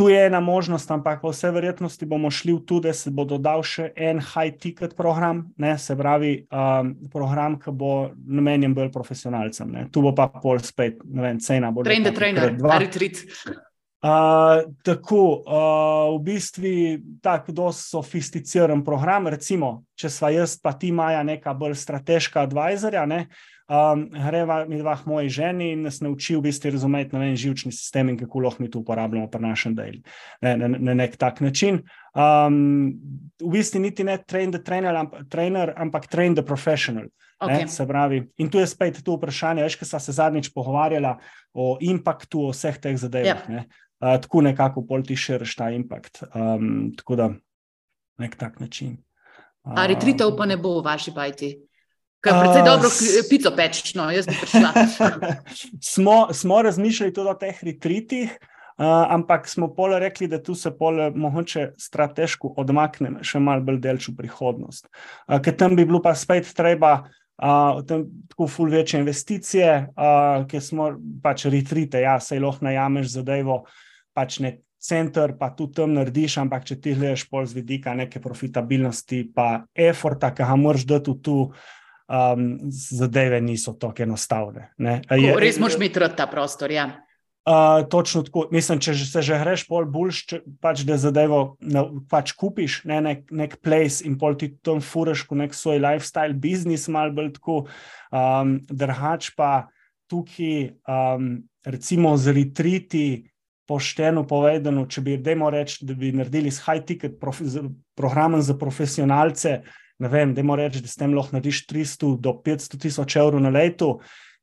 Tu je ena možnost, ampak po vsej verjetnosti bomo šli v to, da se bo dodal še en high-ticket program, ne, se pravi, um, program, ki bo namenjen bolj profesionalcem. Ne. Tu bo pa pol spet, ne vem, cena. Train the trainer, dva retreat. Uh, tako, uh, v bistvu, tako zelo sofisticiran program. Recimo, če sva jaz, pa ti, Maja, neka bolj strateška advisorja, ne, Um, greva mi dva, moji ženi, in nas nauči v bistvu razumeti en živčni sistem in kako lahko mi to uporabljamo pri našem delu na, na, na nek tak način. Um, v bistvu niti ne train the trainer, amp, trainer ampak train the professional. Okay. Ne, se pravi, in tu je spet to vprašanje, veš, kaj sva se zadnjič pogovarjala o impaktu vseh teh zadev. Yep. Ne. Uh, tako nekako pol ti širiš ta impakt. Um, tako da nek tak način. Uh, A retritev pa ne bo v vaši bajti? Kaj je precej uh, dobro, pico pečno, jaz bi prišla. [laughs] smo, smo razmišljali tudi o teh retritih, uh, ampak smo pole rekli, da tu se pole mogoče strateško odmaknemo še malo bolj delč v prihodnost. Uh, ker tam bi bilo pa spet treba. Uh, tam tako ful večje investicije, uh, ki smo pač retrite, ja, se lahko najameš za devo, pač nek center, pa tu tam narediš, ampak če ti gledaš pol z vidika neke profitabilnosti, pa efforta, ki ga moraš dati v tu, um, zadeve niso tako enostavne. Je, res moraš imeti ta prostor. Ja. Uh, točno tako. Mislim, če se že greš pol boljš, pač, da zadevo na, pač kupiš, ne, nek, nek place in pol ti tam furaš, kot nek svoj lifestyle, biznis, malo bolj tako. Um, Drugač pa tukaj, um, recimo, z retriti, pošteno povedano, če bi, reči, da bi naredili s high-ticket programom za profesionalce, ne vem, da moraš reči, da s tem lahko narediš 300 do 500 tisoč evrov na leto,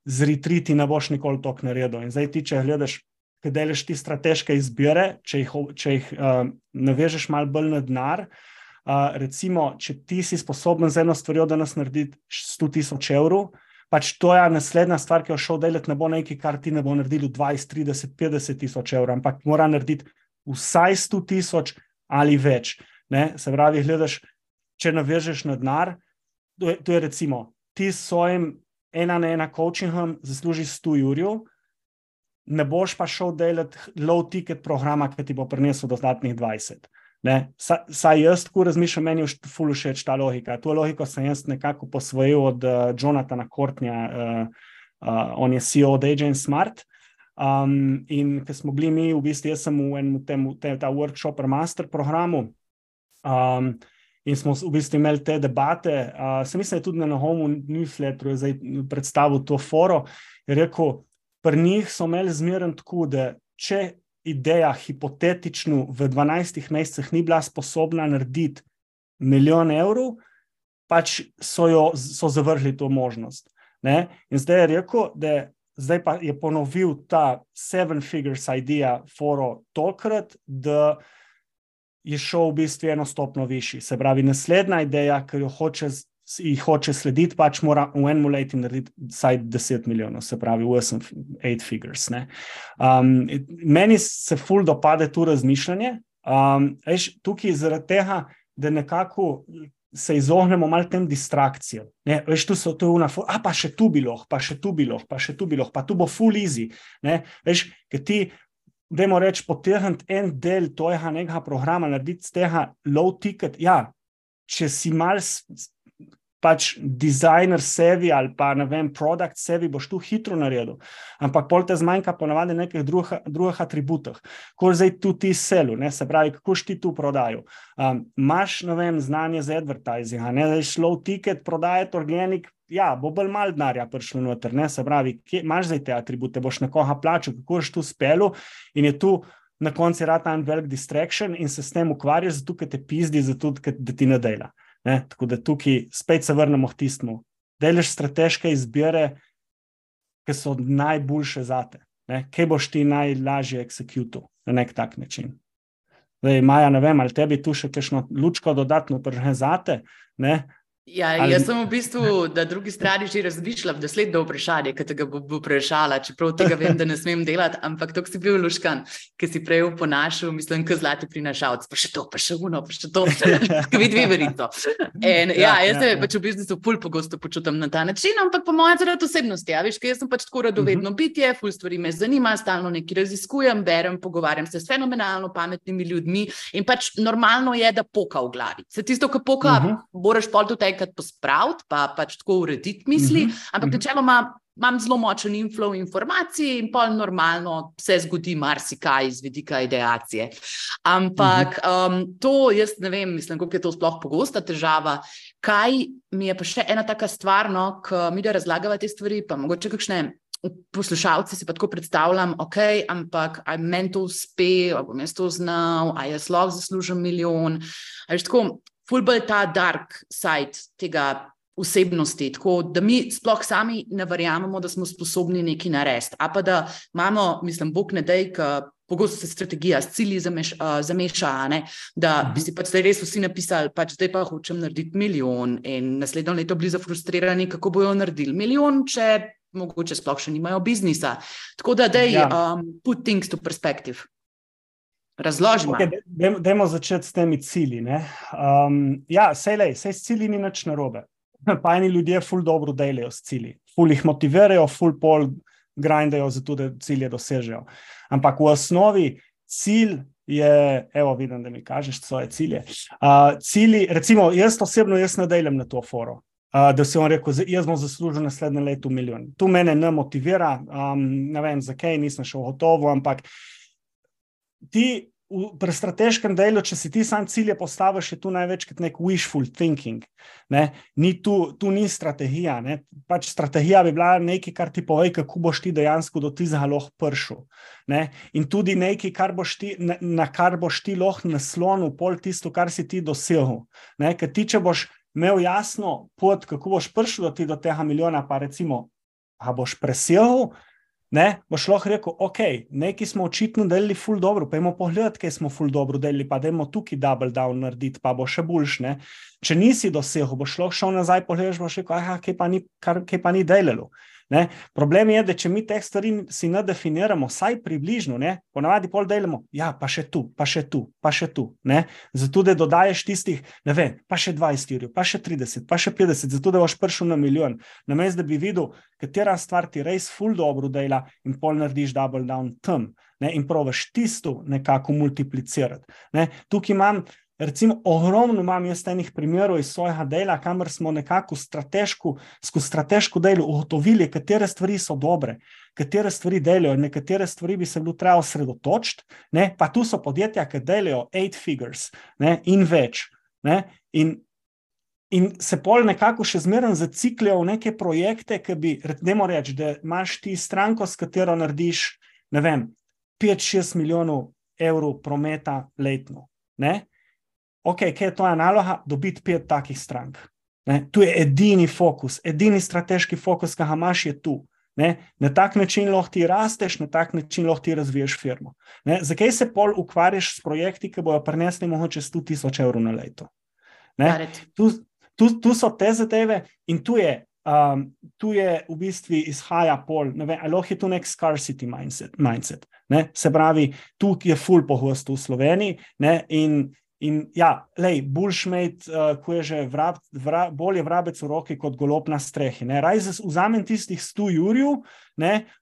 z retriti ne boš nikoli to naredil. In zdaj ti, če gledaš, kaj delaš ti strateške izbire, če jih, če jih uh, navežeš malo bolj na denar. Uh, recimo, če ti si sposoben za eno stvar, da nas naredi 100 tisoč evrov, pač to je naslednja stvar, ki jo šel delati, ne bo nekaj, kar ti ne bo naredilo 20, 30, 50 tisoč evrov, ampak mora narediti vsaj 100 tisoč ali več. Ne? Se pravi, gledaš, če navežeš na denar, to, to je recimo ti s svojim ena na ena coachingom zaslužiš 100 jurjev, ne boš pa šel delati low ticket programa, ki ti bo prinesel dodatnih 20. Sa, saj jaz tako razmišljam, meni je ful všeč ta logika. To logiko sem jaz nekako posvojil od uh, Jonathana Kortnja, uh, uh, on je CEO od Agent Smart. Um, in ko smo bili mi, v bistvu, jaz sem v enem tem, tem, ta workshop, master programu. Um, in smo v bistvu imeli te debate. Uh, sem mislim, da je tudi na Homu newsletteru predstavil to foro. Je rekel, pri njih so imeli zmeren tako, da če ideja hipotetično v 12 mesecih ni bila sposobna narediti milijon evrov, pač so, jo, so zavrgli to možnost. Ne? In zdaj je rekel, da. Zdaj pa je ponovil ta seven figures idea foro tokrat, da je šel v bistvu eno stopno višji. Se pravi, naslednja ideja, ki jo hoče, hoče slediti, pač mora v enem letu narediti vsaj 10 milijonov, se pravi, 8 figures. Um, meni se ful dopade tu razmišljanje. Um, eš, tukaj zaradi tega, da nekako. Se izognemo malo tem distrakcijam. Veš, tu so tu una, a pa še tu bilo, pa še tu bilo, pa še tu bilo, pa tu bo full easy. Veš, ker ti da moramo reči, potegniti en del tega nekega programa, narediti z tega low ticket. Ja, če si mal pač dizajner sebi ali pa ne vem, produkt sebi, boš tu hitro naredil. Ampak pol te zmanjka ponavadi nekih drugih, drugih atributov, kot zdaj tu ti selu, ne? se pravi, kako ti tu prodajo. Um, Máš, ne vem, znanje za advertising, ne znaš low ticket, prodajati organik, ja, bo bolj malo denarja prišlo noter, ne? se pravi, kje, imaš zdaj te atribute, boš nekoga plačal, kako boš tu spelu in je tu na koncu rata en velik distraction in se s tem ukvarjaš, zato ker te pizdi, zato ker ti ne dela. Ne? Tako da tukaj spet se vrnemo k tistmu. Delaš strateške izbire, ki so najboljše za te. Kaj boš ti najlažje executil na nek tak način? Zdaj, Maja, ne vem, ali tebi tu še kakšno lučko dodatno prže za te, Ja, Ali... Jaz sem v bistvu na drugi strani že razmišljal, da sledi do vprašanja, ki te ga bo, bo vprašala, čeprav tega vem, da ne smem delati, ampak to si bil luškan, ki si prej ponašal, mislim, kot zlati prinašalec, pa še to, pa še uno, pa še to, [laughs] ki vidi verito. Ja, ja, jaz se ja, pač v bistvu pol pogosto počutim na ta način, ampak po mojem zaradi osebnosti. Ja, veš, jaz sem pač tako radovedno uh -huh. bitje, ful stvari me zanima, stalno nekaj raziskujem, berem, pogovarjam se s fenomenalno pametnimi ljudmi in pač normalno je, da poka v glavi. Se tisto, ki poka, uh -huh. moraš pol tudi enkrat pospraviti, pa pač tako urediti misli, uh -huh. ampak načeloma imam zelo močen inflow informacij in pol normalno se zgodi marsikaj iz vidika ideacije. Ampak uh -huh. um, to jaz ne vem, mislim, kako je to sploh pogosta težava. Kaj mi je pa še ena taka stvar, no, ko mi da razlagava te stvari, pa mogoče kakšne. Poslušalci si pa tako predstavljam, ok, ampak aj meni to uspe, ali bom jaz to znal, aj jaz lahko zaslužim milijon. Aj tako, fulbol ta dark side tega osebnosti, tako da mi sploh sami ne verjamemo, da smo sposobni nekaj narediti. A pa da imamo, mislim, bog ne dej, pogosto se strategija s cilji zameš, uh, zameša, ne? da uh -huh. bi si pač zdaj res vsi napisali, pač zdaj pa hočem narediti milijon in naslednjo leto bili zafrustrirani, kako bojo naredili milijon, če mogoče sploh še nimajo biznisa. Tako da, je ja. um, put things to perspective. Razložimo. Okay, Dajmo začeti s temi cilji. Um, ja, sej, lej, sej s cilji ni nič narobe. [laughs] Pa eni ljudje ful dobro delajo s cilji, ful jih motivirajo, ful pol grindajo za to, da cilje dosežejo. Ampak v osnovi cilj je, evo, vidim, da mi kažeš svoje cilje. Uh, cilji, recimo, jaz osebno jaz ne delam na to foro. Uh, da si vam rekel, jaz bom zaslužil naslednje leto milijon. To mene ne motivira, um, ne vem, zakaj nisem šel gotovo, ampak ti v, pri strateškem delu, če si ti sam cilje postaviš, je tu največkrat nek wishful thinking. Ne? Ni tu, tu ni strategija. Ne? Pač strategija bi bila nekaj, kar ti pove, kako boš ti dejansko do tega lahko pršel. In tudi nekaj, kar ti, na, na kar boš ti lahko naslonil pol tisto, kar si ti dosegel. Ker ti, če boš imel jasno pot, kako boš prišel do, do tega milijona, pa recimo, a boš presegel ne, boš lahko rekel, ok, nekaj smo očitno delili ful dobro, pa imamo pogled, kaj smo ful dobro delili, pa da imamo tukaj double down narediti, pa bo še boljš. Ne. Če nisi dosegel, boš lahko šel nazaj, pogledaš, boš rekel, ah, kaj pa ni, kar, kaj pa ni delalo. Ne? Problem je, da če mi teh stvari si ne definiramo, vsaj približno, ponavadi pol delamo, ja, pa še tu, pa še tu, pa še tu. Ne? Zato, da dodaješ tistih, ne vem, pa še 20 jurjev, pa še 30, pa še 50, zato, da boš prišel na milijon. Namesto, da bi videl, katera stvar ti res full dobro dela in pol narediš double down tam. Ne, in provaš tisto nekako multiplicirati. Ne. Tukaj imam Recimo, ogromno imam jaz enih primerov iz svojega dela, kamor smo nekako strateško, skozi strateško delo ugotovili, katere stvari so dobre, katere stvari delajo, nekatere stvari bi se bilo treba osredotočiti. Pa tu so podjetja, ki delajo eight figures ne, in več. Ne, in, in se pol nekako še zmeraj zaciklijo v neke projekte, ki bi, ne moreš reči, da imaš ti stranko, s katero narediš, ne vem, 5-6 milijonov evrov prometa letno. Ne? Ok, kaj je tvoja naloga, dobiti pet takih strank. Ne? Tu je edini fokus, edini strateški fokus, ki ga imaš, je tu. Ne? Na tak način lahko ti rasteš, na tak način lahko ti razviješ firmo. Ne? Zakaj se pol ukvarjaš s projekti, ki bojo prinesli mogoče 100 tisoč evrov na leto? Tu, tu, tu so te zadeve in tu je. Um, tu je v bistvu izhaja pol, ne vem, ali je tu nek scarcity mindset. mindset ne? Se pravi, tu je full pohost v Sloveniji ne? in In ja, lej, bullshit, uh, ko je že vrab, vra, bolje vrabec v roki kot golob na strehi. Raj vzamem tistih 100 jurjev,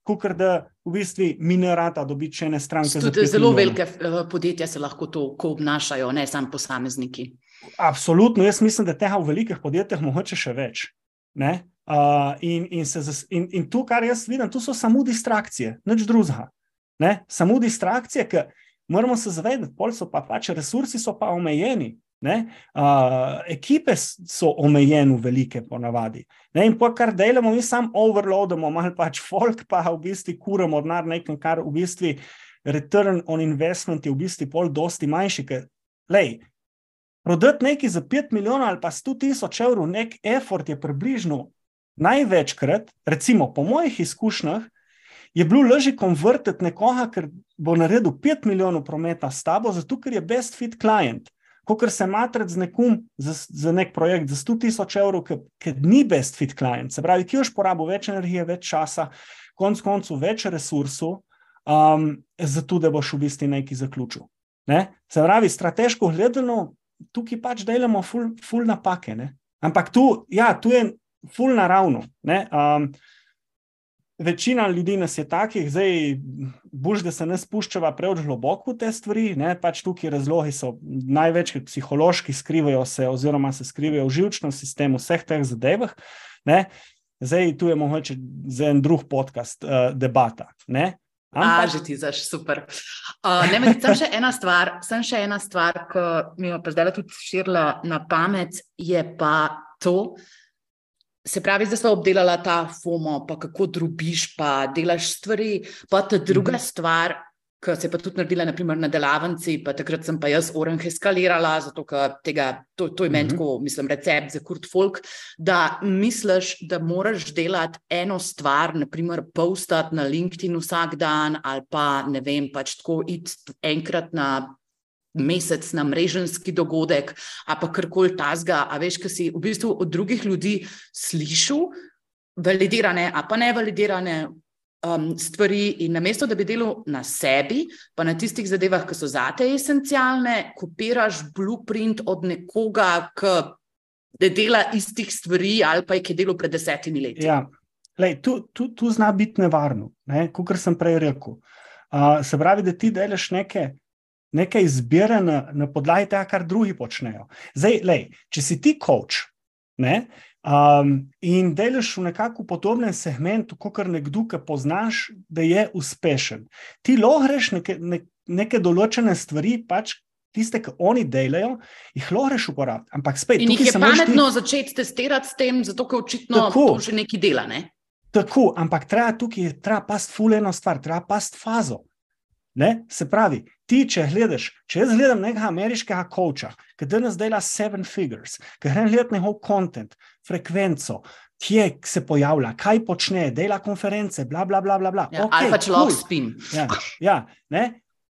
kot da v bistvu minerata dobi če ne stranke. Tudi zelo velike uh, podjetja se lahko to obnašajo, ne samo posamezniki. Absolutno, jaz mislim, da tega v velikih podjetjih mogoče še več. Uh, in, in, se, in, in tu, kar jaz vidim, tu so samo distrakcije, nič drugega. Samo distrakcije, ki moramo se zavedati, da so pa pač resursi so pa omejeni. Uh, ekipe so omejene, velike, ponavadi. Ne? In pa kar delamo, mi samo overloadamo, malo pač folk, pa v bistvu kuramo denar nekam, kar v bistvu return on investment je v bistvu pol dosti manjši. Lej, prodati nekaj za 5 milijonov ali pa 100 tisoč evrov, nek effort je približno največkrat, recimo po mojih izkušnjah, je bilo lažje konvertirati nekoga, ker bo naredil 5 milijonov prometa s tabo, zato ker je best fit client. kot se matrati z nekom za, za nek projekt za 100 tisoč evrov, ki ni best fit client, se pravi, ki už porabi več energije, več časa, konc koncu več resursov, um, zato da boš v bistvu nekaj zaključil. Ne? Se pravi, strateško gledano, tukaj pač delamo ful, ful napake. Ne? Ampak tu, ja, tu je ful naravno. Um, večina ljudi nas je takih, zdaj boš, da se ne spuščava preveč globoko v te stvari. Ne? Pač tukaj razlogi so največkrat psihološki, skrivajo se, oziroma se skrivajo v živčnem sistemu, vseh teh zadevah. Ne? Zdaj tu je mogoče za en drug podcast uh, debata. Ne? Ampak... A, že ti zaš, super. Uh, ne, med, sem še ena stvar, sem še ena stvar, ki mi je pa zdaj tudi širila na pamet, je pa to. Se pravi, zdaj smo obdelali ta FOMO, pa kako drubiš, pa delaš stvari. Pa ta druga mm -hmm. stvar, ki se je pa tudi naredila, naprimer na delavnici, pa takrat sem pa jaz oranž eskalirala, zato tega, to, to je meni mhm. tako, mislim, recept za kurt folk, da misliš, da moraš delati eno stvar, naprimer postati na LinkedIn vsak dan ali pa ne vem, pač tako iti enkrat na mesec na mreženski dogodek, a pa karkoli tasga, a veš, kaj si v bistvu od drugih ljudi slišal, validirane, a pa ne validirane, um, stvari, in namesto da bi delal na sebi, pa na tistih zadevah, ki so zate esencialne, kopiraš blueprint od nekoga, ki dela istih stvari ali pa je ki delal pred desetimi leti. Ja. Lej, tu, tu, tu zna biti nevarno, ne? kot sem prej rekel. Uh, se pravi, da ti delaš neke, neke izbire na, na podlagi tega, kar drugi počnejo. Zdaj, lej, če si ti coach, ne, Um, in delaš v nekako podobnem segmentu, kot nekdo, ki poznaš, da je uspešen. Ti lahko greš neke, ne, neke določene stvari, pač tiste, ki oni delajo, jih lahko uporabiti. Ampak spet, in jih je pametno ti... začeti testirati s tem, zato ker očitno tako, to že neki dela. Ne? Tako, ampak treba tukaj, treba past fuleno stvar, treba past fazo. Ne? Se pravi, ti, če gledaš, če jaz gledam nekega ameriškega koča, ki danes dela seven figures, ki gre gledati njegov kontent, frekvenco, kje se pojavlja, kaj počne, dela konference, bla, bla, bla. bla, bla. Ja, okay, ali pač cool. love spin. Ja, ja,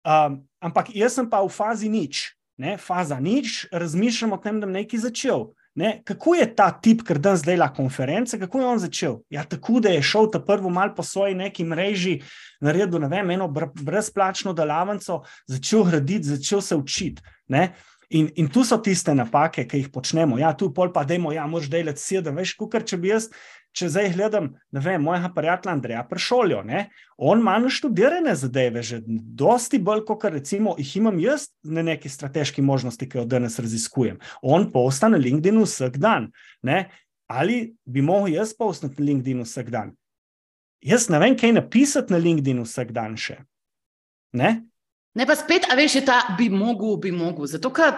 um, ampak jaz sem pa v fazi nič, ne? faza nič, razmišljam o tem, da bom nekaj začel. Ne, kako je ta tip, ker danes dela konference, kako je on začel? Ja, tako da je šel ta prvi mal po svoji neki mreži, naredil ne vem, eno brezplačno delavnico, začel graditi, začel se učiti. In, in tu so tiste napake, ki jih počnemo. Ja, tu pol pa demo, ja, moš delati sedem, veš, kukar, če bi jaz če zdaj gledam, ne vem, mojega prijatelja Andreja Pršoljo, ne, on ima naštudirane zadeve, že dosti bolj, kot recimo jih imam jaz na neki strateški možnosti, ki jo danes raziskujem. On posta na LinkedIn vsak dan. Ne, ali bi mogel jaz postati na LinkedIn vsak dan? Jaz ne vem, kaj napisati na LinkedIn vsak dan še. Ne? Ne, pa spet, a veš, ta bi mogel, bi mogel. Zato, ker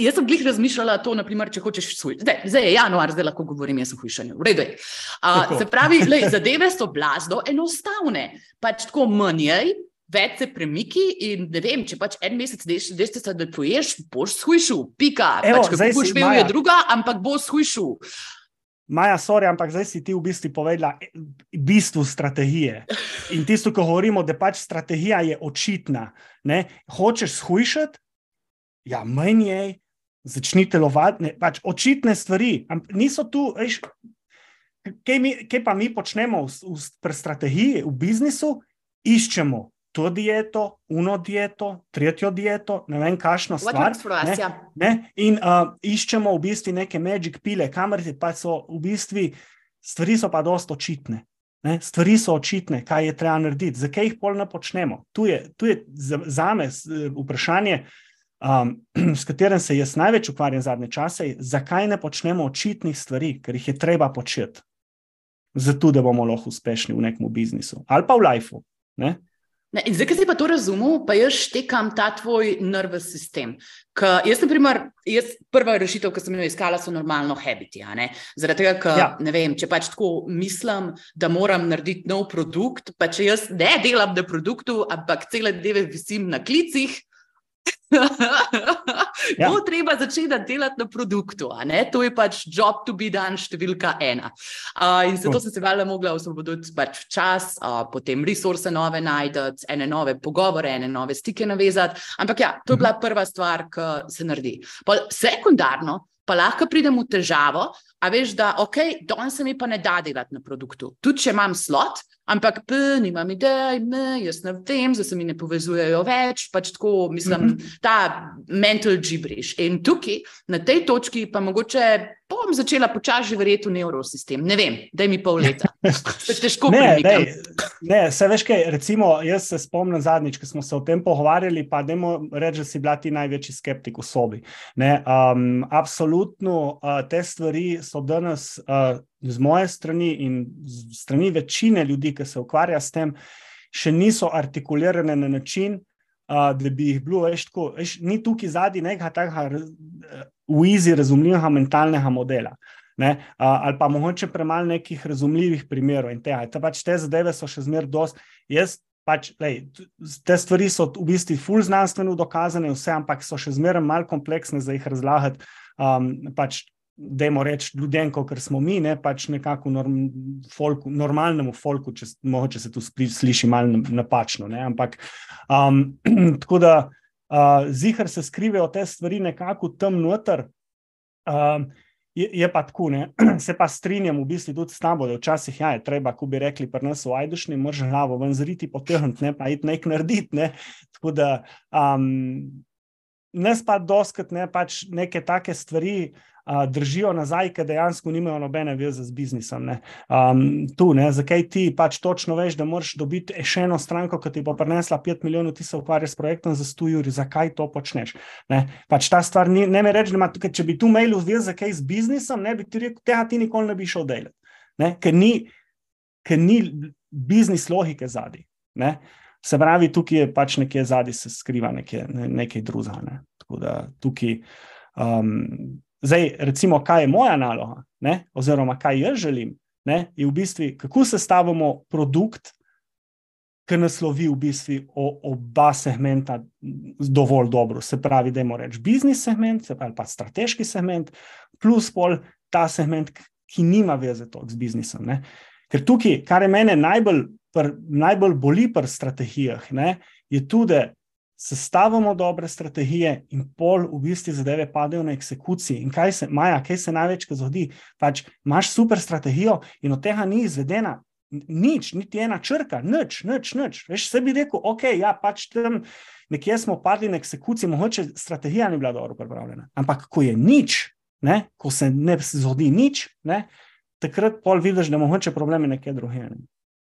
Jaz sem glih razmišljala to, naprimer, če hočeš hujšati. Zdaj, zdaj je januar, zdaj lahko govorim, jaz sem hujšanje. V redu je. Uh, se pravi, lej, zadeve so blazno enostavne. Pač tako manjej, več se premiki in ne vem, če pač en mesec deš se, da poješ, boš hujšal. Pika. Evo, pač, kako boš imel, je druga, ampak boš hujšal. Maja, sorry, ampak zdaj si ti v bistvu povedala eh, bistvo strategije. In tisto, ko govorimo, da pač strategija je očitna. Ne? Hočeš shujšati, ja, manj je, začnite lovati, pač očitne stvari. Niso tu, veš, kaj, mi, kaj pa mi počnemo v, v, pri strategiji, v biznisu, iščemo. To dieto, uno dieto, tretjo dieto, ne vem, kakšno stvar. Ne, ne, in uh, iščemo v bistvu neke magic pile, kamere pa so v bistvu stvari, so pa dosta očitne. Ne, stvari so očitne, kaj je treba narediti, zakaj jih pol ne počnemo. Tu je, tu je za, za me vprašanje, uh, um, [clears throat] s katerim se jaz največ ukvarjam zadnje čase, zakaj ne počnemo očitnih stvari, ker jih je treba početi, zato da bomo lahko uspešni v nekem biznisu ali pa v lifeu. Ne? Ne, zdaj, ki si pa to razumel, pa jaz štekam ta tvoj nervous sistem. Jaz, na primer, jaz, prva rešitev, ki sem jo iskala, so normalno habiti. Zaradi tega, ker ja. ne vem, če pač tako mislim, da moram narediti nov produkt, pa če jaz ne delam na produktu, ampak cele dneve visim na klicih, [laughs] ja. Bo treba začeti delati na produktu. To je pač job to be done, številka ena. Uh, in zato sem se valjda mogla osvoboditi pač čas, uh, potem resurse nove najdete, ene nove pogovore, ene nove stike navezati. Ampak ja, to je bila mhm. prva stvar, ki se naredi. Pol sekundarno pa lahko pridem v težavo, a veš, da ok, danes se mi pa ne da delati na produktu. Tudi če imam slot, ampak p, nimam idej, ne, jaz ne vem, da se mi ne povezujejo več, pač tako, mislim, mm -hmm. ta mental gibriš. In tukaj, na tej točki, pa mogoče bom začela počasi verjeti v nevrosistem. Ne vem, da mi pol leta. [laughs] Težko ne, ne, ne, se veš kaj, recimo, jaz se spomnim zadnjič, ko smo se o tem pogovarjali, pa dajmo reči, da si bila ti največji skeptik v sobi. Ne, um, absolutno uh, te stvari so danes uh, z moje strani in strani večine ljudi, ki se ukvarja s tem, še niso artikulirane na način, uh, da bi jih bilo več tako. Veš, ni tukaj zadnji nekega takega uizi razumljivega mentalnega modela. Ne, uh, ali pa mogoče premalo nekih razumljivih primerov in tega. Te, pač te zadeve so še zmeraj dosti. Jaz pač, lej, te stvari so v bistvu fulj znanstveno dokazane, vse, ampak so še zmeraj malo kompleksne za jih razlagati. Um, pač da jim reči ljudem, kot smo mi, ne pač nekako norm, folku, normalnemu folku, če mogoče se tu sliši malo napačno. Ne, ampak um, [clears throat] tako da uh, zihar se skrivajo te stvari nekako tam noter. Um, Je, je pa tako, ne? [clears throat] se pa strinjam v bistvu tudi s tabo, da včasih ja, je treba, ko bi rekli, pri nas v Ajdušni, mrž glavo ven zriti, potegniti, ne pa iti nekaj narediti. Ne? Tako da um, nas pa doskrat ne pač neke take stvari, uh, držijo nazaj, ker dejansko nimajo nobene veze z biznisom. Ne. Um, tu, ne, zakaj ti pač točno veš, da moraš dobiti še eno stranko, ki ti bo prinesla 5 milijonov, ti se ukvarjaš s projektom za 100 ur, zakaj to počneš. Ne. Pač ta stvar ni, ne me reči, da ima tukaj, če bi tu mail uvil zakaj z biznisom, ne bi ti rekel, tega ti nikoli ne bi šel delati. Ne, ker, ni, ker ni biznis logike zadnji. Se pravi, tukaj je pač nekje zadnji, se skriva nekaj, nekaj drugega. Ne. Tako da tukaj. Um, Zdaj, recimo, kaj je moja naloga, ne? oziroma kaj jaz želim, ne? je v bistvu, kako sestavimo produkt, ki naslovi v bistvu oba segmenta dovolj dobro. Se pravi, da moraš reči biznis segment, se pravi, pa strateški segment, plus pol ta segment, ki nima veze z biznisom. Ne? Ker tukaj, kar je mene najbolj, pr, najbolj boli pri strategijah, ne? je tudi, sestavimo dobre strategije in pol v bistvu zadeve padejo na eksekuciji. In kaj se, Maja, kaj se največkrat zgodi? Pač imaš super strategijo in od tega ni izvedena. Nič, niti ena črka, nič, nič, nič. Veš, se bi rekel, ok, ja, pač tam nekje smo padli na eksekuciji, mogoče strategija ni bila dobro pripravljena. Ampak, ko je nič, ne, ko se ne zgodi nič, ne, takrat pol vidiš, da mogoče problemi nekje drugje. Ne.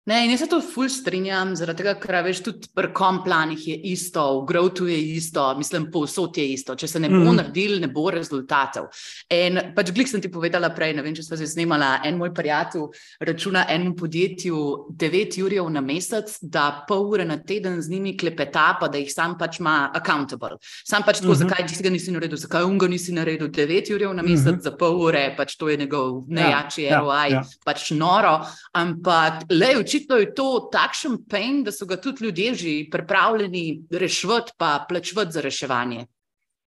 Ne, in jaz se to ful strinjam, zaradi tega, ker veš, tudi pri komplanih je isto, v growtu je isto, mislim, povsod je isto. Če se ne bo mm. naredil, ne bo rezultatov. In pač glik sem ti povedala prej, ne vem, če smo se snimala, en moj prijatelj računa enemu podjetju 9 jurjev na mesec, da pol ure na teden z njimi klepeta, pa da jih sam pač ima accountable. Sam pač tako, mm -hmm. zakaj ti ga nisi naredil, zakaj unga nisi naredil 9 jurjev na mesec mm -hmm. za pol ure, pač to je njegov ja, najjačji ja, ROI, ja, ja. pač noro. Ampak le, očitno je to takšen pain, da so ga tudi ljudje že pripravljeni rešiti, pa plačevati za reševanje.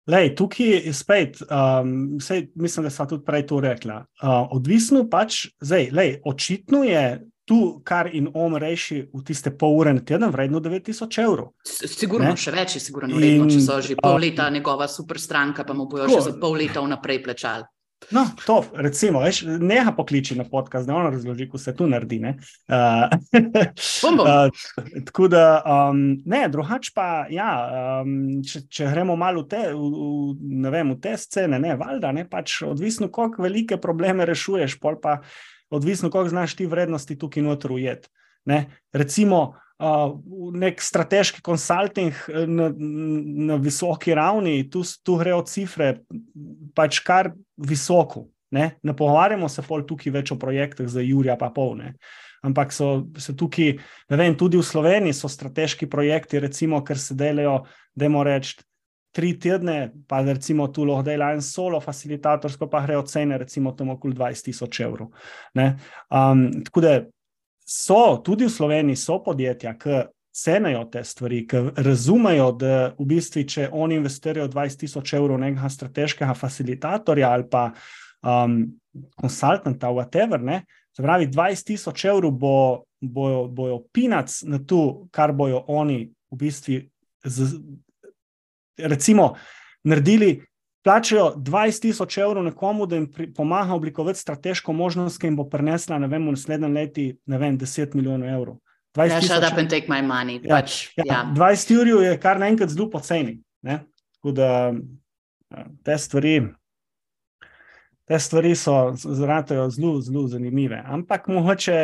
Lej, tukaj je spet, um, sej, mislim, da sem tudi prej to rekla. Uh, odvisno pač, zdaj, lej, očitno je tu, kar in on reši v tiste pol ure na teden, vredno 9000 evrov. Sigurno, ne? še več je, sigurno, vredno, če so že pol leta njegova super stranka, pa mu bojo ko, še za pol leta vnaprej plačali. No, to, recimo, veš, neha pokliči na podcast, da on razloži, kako se tu naredi. Ne? [laughs] Uh, uh, tako da, um, ne, drugač pa, ja, um, če, če gremo malo v te, v, v, vem, v te scene, ne, valjda, ne, pač odvisno, koliko velike probleme rešuješ, pol pa odvisno, koliko znaš ti vrednosti tukaj noter ujet. Ne? Recimo, uh, nek strateški konsulting na, na visoki ravni, tu, tu grejo cifre, pač kar visoko. Ne, ne pogovarjamo se pol tukaj več o projektih za Jurija, pa polne. Ampak so, so tukaj, ne vem, tudi v Sloveniji so strateški projekti, recimo, ker se delajo, da moramo reči, tri tedne, pa recimo tu lahko dela en solo facilitatorsko, pa grejo cene, recimo, tam okoli 20 tisoč evrov. Um, tako da so tudi v Sloveniji so podjetja, ki cenijo te stvari, ki razumejo, da v bistvu, če oni investirajo 20 tisoč evrov nekega strateškega facilitatorja ali pa um, konsultanta, whatever, ne, se pravi, 20 tisoč evrov bo, bojo, bojo pinac na to, kar bojo oni v bistvu, z, recimo, naredili. Plačajo 20 tisoč evrov nekomu, da jim pomaga oblikovati strateško možnost, ki jim bo prinesla, ne vem, v naslednjem letu, ne vem, 10 milijonov evrov. 20 ja, shut up and take my money. Ja, pač, ja, ja. 20 ur je kar naenkrat zelo poceni. Tako da ja, te stvari, te stvari so zelo, zelo zanimive. Ampak mogoče,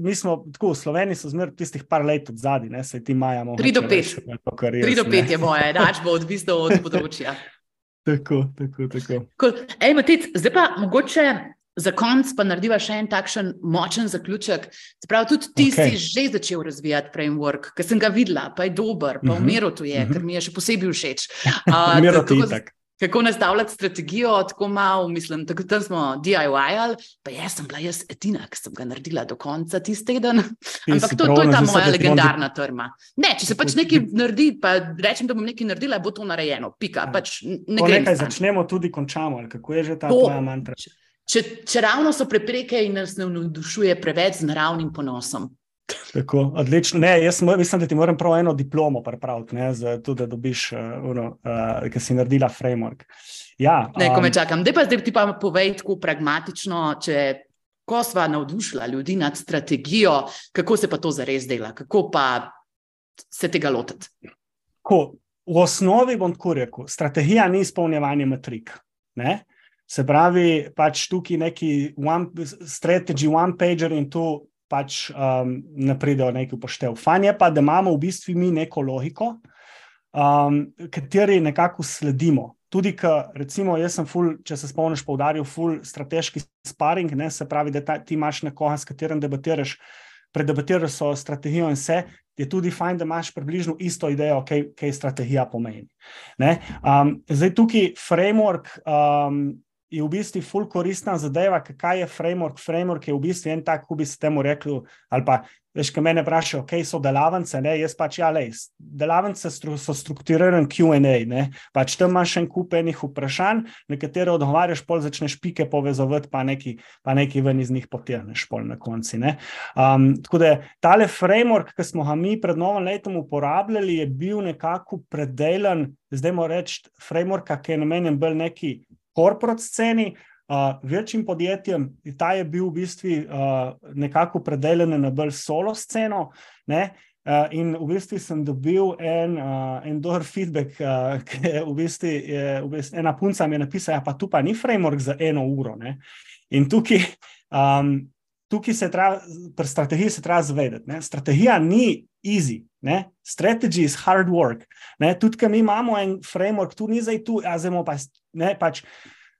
mi smo tako, Sloveni so zmer tistih par let od zadnji, se ti majamo. 3 do 5. 3 do 5 je moje, dač bo odvisno od [laughs] področja. tako, tako, tako. Cool. Ej, Matic, zdaj pa mogoče Za konec pa narediva še en takšen močen zaključek. Pravi, tudi ti okay. si že začel razvijati framework, ki sem ga videla, pa je dober, pa v mhm. miru tu je, uh -huh. ker mi je še posebej všeč. [laughs] Uh, kako nastavljati strategijo, tako malo, mislim, tako tam smo DIY-ali, pa jaz sem bila jaz edina, ki sem ga naredila do konca tiste teden. Ampak to, to je ta moja legendarna trma. Ne, če se pač nekaj naredi, pa rečem, da bom nekaj naredila, bo to narejeno. Pika, ja. pač ne Ko nekaj začnemo, tudi končamo. Kako je že ta tvoja mantra? Če, če ravno so prepreke in nas ne navdušuje preveč z naravnim ponosom. Tako, odlično. Ne, jaz mislim, da ti moram prav eno diplomo pripraviti, za to, da dobiš, uh, uh, ki si naredila framework. Ja, ne, ko me um, čakam. Zdaj pa, zdaj ti pa povej tako pragmatično, če ko sva navdušila ljudi nad strategijo, kako se pa to zares dela, kako pa se tega lotiti. V osnovi bom tako rekel, strategija ni izpolnjevanje metrik. Ne? Se pravi, pač tukaj neki one, strategy, one pager in tu pač um, ne pridejo neki upoštev. Fajn je pa, da imamo v bistvu mi neko logiko, um, kateri nekako sledimo. Tudi, ka, recimo, jaz sem, ful, če se spomniš, poudaril, full strateški sparing, ne, se pravi, da ta, ti imaš nekoga, s katerim debatiraš, predebatiraš o strategijo in vse. Je tudi fajn, da imaš približno isto idejo, kaj, kaj strategija pomeni. Um, zdaj, tukaj framework um, je v bistvu ful koristna zadeva, kaj je framework. Framework je v bistvu en tak, kako bi se temu rekli. Ali pa, veš, kaj me vprašajo, kaj so delavnice, ne, jaz pač ja, le. Delavnice so strukturirane QA, ne, pač tam imaš en kup enih vprašanj, na katere odgovarjaš, pol začneš pike povezovati, pa neki, pa neki ven iz njih potirneš, pol na konci. Um, tako da tale framework, ki smo ga mi pred novim letom uporabljali, je bil nekako predelan, zdaj moramo reči, framework, ki je namenjen bolj neki korporat sceni, uh, večjim podjetjem, ta je bil v bistvu uh, nekako predeljen na bolj solo sceno. Ne? Uh, in v bistvu sem dobil en, uh, en dober feedback, uh, ki je v bistvu, je, v bistvu ena punca mi je napisala, ja, pa tu pa ni framework za eno uro. Ne? In tukaj, um, tukaj se treba, pri strategiji se treba zavedati. Strategija ni easy. Ne? Strategy is hard work. Ne? Tudi, ker mi imamo en framework, tu ni zdaj tu, a zdaj pa ne. Pač,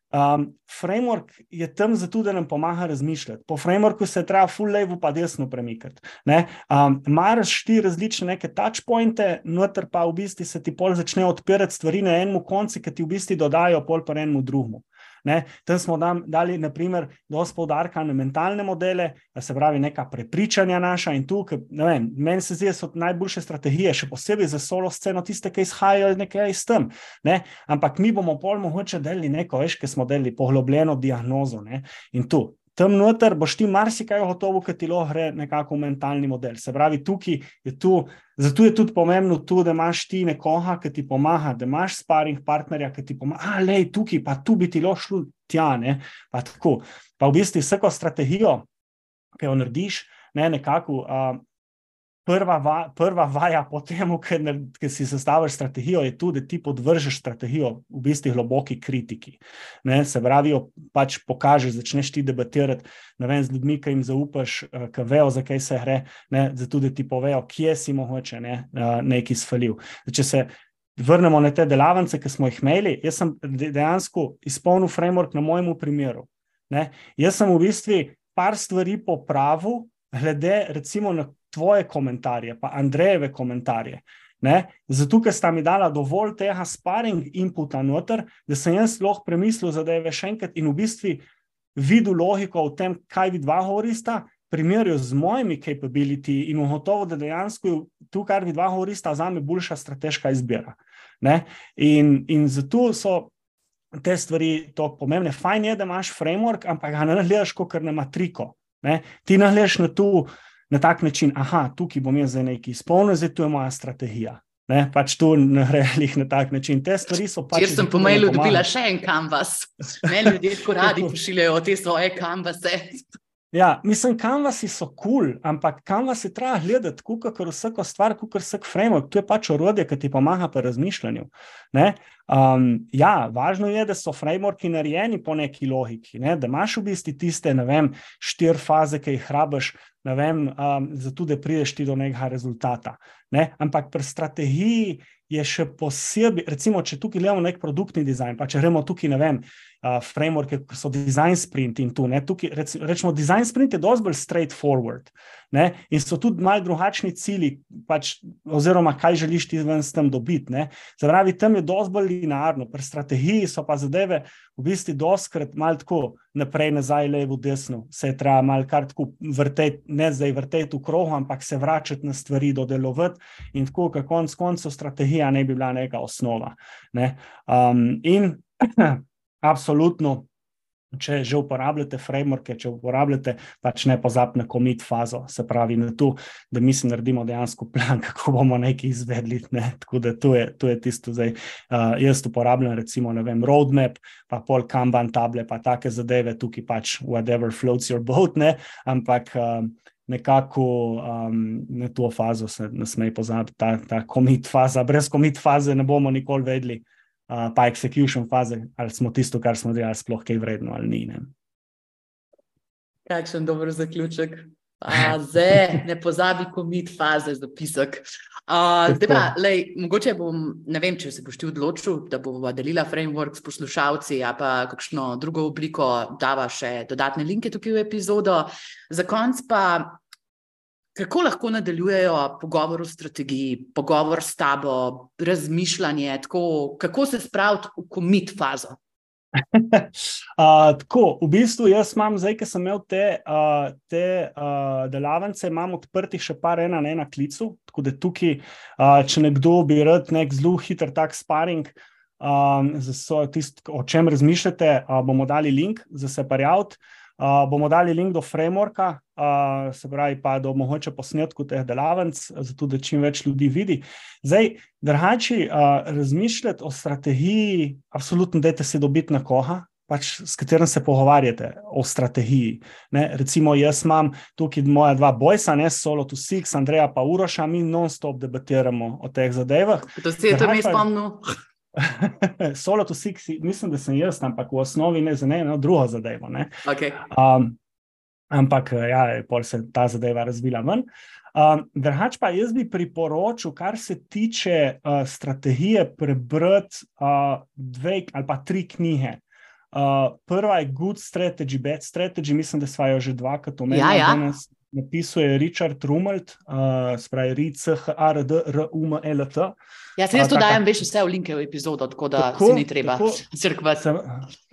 um, framework je tam zato, da nam pomaga razmišljati. Po frameworku se treba full levo pa desno premikati. Um, Maraš štiri različne neke touchpointe, noter pa v bistvu se ti pol začne odpirati stvari na enem koncu, ki ti v bistvu dodajo pol pa enemu drugemu. Ne? Tam smo dam, dali, naprimer, dosti poudarka na mentalne modele, se pravi, neka prepričanja naša in tu, meni se zdi, da so najboljše strategije, še posebej za solo sceno, tiste, ki izhajajo nekaj iz tem. Ne? Ampak mi bomo pol mogoče delili neko, veš, ki smo delili poglobljeno diagnozo ne? in tu tam noter boš ti marsikaj gotovo, ker ti lahko gre nekako mentalni model. Se pravi, tukaj je tu, zato je tudi pomembno, tu, da imaš ti nekoga, ki ti pomaga, da imaš sparing partnerja, ki ti pomaga, a le tukaj, pa tu bi ti lahko šlo tja. Ne? Pa tako. Pa v bistvu vsako strategijo, ki jo narediš, ne, nekako. Uh, prva, va, prva vaja po tem, ker si zastaviš strategijo, je tudi, da ti podvržeš strategijo v bistvu globoki kritiki. Ne, se pravi, pač pokažeš, začneš ti debatirati vem, z ljudmi, ki jim zaupaš, eh, ki vejo, zakaj se gre, ne, da ti povejo, kje si mogoče ne, eh, nekaj svalil. Če se vrnemo na te delavnice, ki smo jih imeli, jaz sem dejansko izpolnil framework na mojem primeru. Ne. Jaz sem v bistvu par stvari popravil, glede recimo na tvoje komentarje, pa Andrejeve komentarje. Ne? Zato, ker sta mi dala dovolj tega sparing inputa noter, da sem jaz lahko premislil za deve še enkrat in v bistvu videl logiko v tem, kaj vi dva govorista, primerjal z mojimi capability in ugotovil, da dejansko tu, kar vi dva govorite, za me boljša strateška izbira. In, in zato so te stvari tako pomembne. Fajn je, da imaš framework, ampak ga ne gledaš kot matriko. Ne? Ti ne gledaš na, tu, na tak način, aha, tukaj bom jaz zdaj nekaj izpolnil, zdaj tu je moja strategija. Ne, pač tu ne greš na tak način. Te stvari so pač. Jaz sem po mailu dobila še en kanvas. Me ljudje tako radi [laughs] pošiljajo te svoje kanvase. Ja, mislim, kanvasi so kul, cool, ampak kanvasi treba gledati, kot vsako stvar, kot vsak framework. To je pač orodje, ki ti pomaga pri razmišljanju. Um, ja, važno je, da so frameworki narejeni po neki logiki, ne? da imaš v bistvu tiste, ne vem, štiri faze, ki jih rabiš, ne vem, um, zato da prideš ti do nekega rezultata. Ne? Ampak pri strategiji je še posebej, recimo, če tukaj gledamo nek produktni dizajn, pa če gremo tukaj, ne vem, uh, frameworke, ki so design sprint in tu, ne, tukaj, rec, rečemo, design sprint je dosti bolj straightforward. Ne, in so tudi malo drugačni cilji, pač, oziroma kaj želiš ti ven s tem dobiti. Zapravi, tam je dosti bolj linearno, pri strategiji so pa zadeve v bistvu doskrat malo tako naprej, nazaj, levo, desno. Se je treba malo kar tako vrteti, ne zdaj vrteti v krohu, ampak se vračati na stvari, dodelovati in tako, kako konc koncev strategija ne bi bila neka osnova. Ne. Um, in [clears throat] Absolutno, če že uporabljate frameworke, če uporabljate, pač ne pozabite na komit fazo, se pravi na to, da mi si naredimo dejansko plan, [laughs] kako bomo nekaj izvedli. Ne? Tako da to je, to je tisto, zdaj uh, jaz uporabljam, recimo, ne vem, roadmap, pa pol kanban table, pa take zadeve, tukaj pač whatever floats your boat, ne? ampak. Uh, Nekako um, na to fazo se ne sme pozabiti, ta, ta komit faza. Brez komit faze ne bomo nikoli vedeli, uh, pa execution faze, ali smo tisto, kar smo delali, sploh kaj vredno ali ni. Ne? Kakšen dober zaključek. [laughs] Zdaj, ne pozabi, ko mi faze zapisek. Uh, pa, lej, mogoče bom, ne vem, če se boš ti odločil, da bomo delila framework s poslušalci, a pa kakšno drugo obliko, dava še dodatne linke tukaj v epizodo. Za konc pa Kako lahko nadaljujejo pogovor o strategiji, pogovor s tabo, razmišljanje, tako, kako se spraviti v komit fazo? [laughs] uh, tako, v bistvu jaz imam, zdaj, ki sem imel te, uh, te uh, delavnice, imam odprtih še par ena na ena klicu. Tako da tukaj, uh, če nekdo bi rad nek zelo hiter tak sparing, um, tist, o čem razmišljate, uh, bomo dali link za se parjaviti. Uh, bomo dali link do frameworka, uh, se pravi, pa do mogoče posnetku teh delavnic, zato da čim več ljudi vidi. Zdaj, drugače, uh, razmišljati o strategiji, absolutno, dajte se dobiti na koha. Pač, s katerim se pogovarjate o strategiji. Ne, recimo, jaz imam tukaj moja dva bojsa, ne solo to six, Andreja pa Uroša, mi non-stop debatiramo o teh zadevah. To si je to mi spomnil. [laughs] Solo to six, mislim, da sem jaz, ampak v osnovi ne za eno drugo zadevo. Okay. Um, ampak ja, pol se ta zadeva razvila ven. Um, Drugač pa jaz bi priporočil, kar se tiče uh, strategije, prebrati uh, dve ali pa tri knjige. Uh, prva je Good Strategy, Bad Strategy, mislim, da smo jo že dvakrat omenili. Ja, ja. Napisal je Richard Rumelt, uh, spravi R-C-H-A-R-D-R-U-M-L-T. Ja, se jaz to dajem, veš, vse v linke v epizodo, tako da tako, se ni treba crkvati. Se,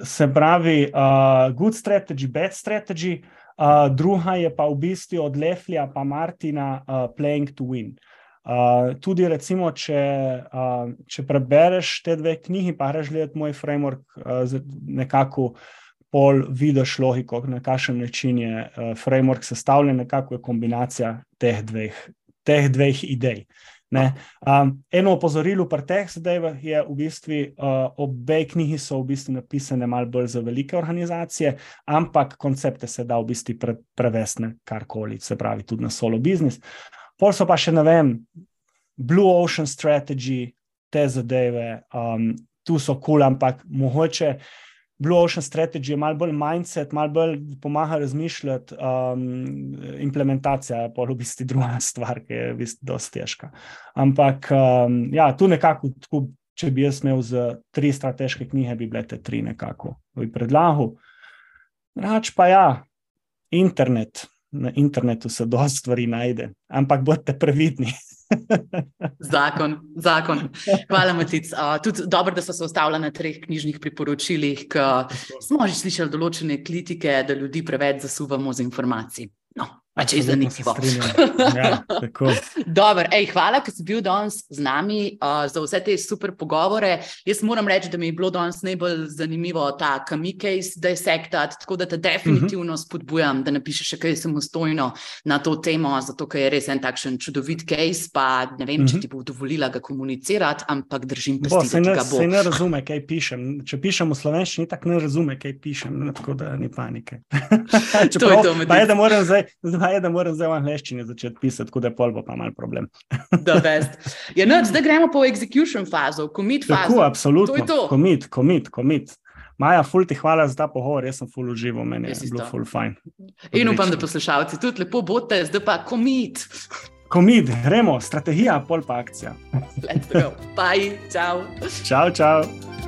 se pravi, uh, good strategy, bad strategy, uh, druga je pa v bistvu od Leflja pa Martina uh, Playing to Win. Uh, tudi, recimo, če, uh, če prebereš te dve knjigi, pa greš gledati moj framework, uh, nekako pol vidiš logiko, na kakšen način je uh, framework sestavljen, nekako je kombinacija teh dveh, teh dveh idej. Uh, Um, eno opozorilo pri teh zadevah je, v bistvu, uh, obe knjigi so v bistvu napisane malo bolj za velike organizacije, ampak koncepte se da v bistvu pre, prevesti na karkoli, se pravi tudi na solo biznis. Pol so pa še, ne vem, Blue Ocean Strategy, te zadeve, um, tu so kul, cool, ampak mogoče. Blue Ocean Strategy je malo bolj mindset, malo bolj pomaga razmišljati, um, implementacija je pa v bistvu druga [laughs] stvar, ki je v bistvu dosti težka. Ampak um, ja, tu nekako, tako, če bi jaz imel za tri strateške knjige, bi bile te tri nekako v predlahu. Rač pa ja, internet. Na internetu se dosta stvari najde, ampak bodite previdni. [laughs] zakon, zakon. Hvala, Matic. Uh, tudi dobro, da so se ustavili na treh knjižnih priporočilih, ker smo že slišali določene kritike, da ljudi preveč zasuvamo z informacijami. No, Če je zanimivo. Ja, [laughs] Dobro, ej, hvala, ker si bil danes z nami uh, za vse te super pogovore. Jaz moram reči, da mi je bilo danes najbolj zanimivo ta kamikejs desektat, tako da te definitivno spodbujam, da napišeš še kaj samostojno na to temo, zato ker je res en takšen čudovit case, pa ne vem, če ti bo dovolila ga komunicirati, ampak držim pesti, se da ne, ga bo. se ne razume, kaj pišem. Če pišem v slovenščini, tako ne razume, kaj pišem, tako da ni panike. [laughs] To je to, pa je, da moram zdaj, zdaj, da moram zdaj v angleščini začeti pisati, tako da je pol bo pa mal problem. [laughs] ja, no, zdaj gremo po execution fazo, commit fazo. Tako, absolutno. To je to. Commit, commit, commit. Maja, ful ti hvala za ta pogovor, jaz sem ful užival, meni je bilo ful fajn. In upam, da Odlično. poslušalci tudi lepo bote, zdaj pa commit. Commit, gremo, strategija, pol pa akcija. Let's go. Bye, ciao. Čau, čau.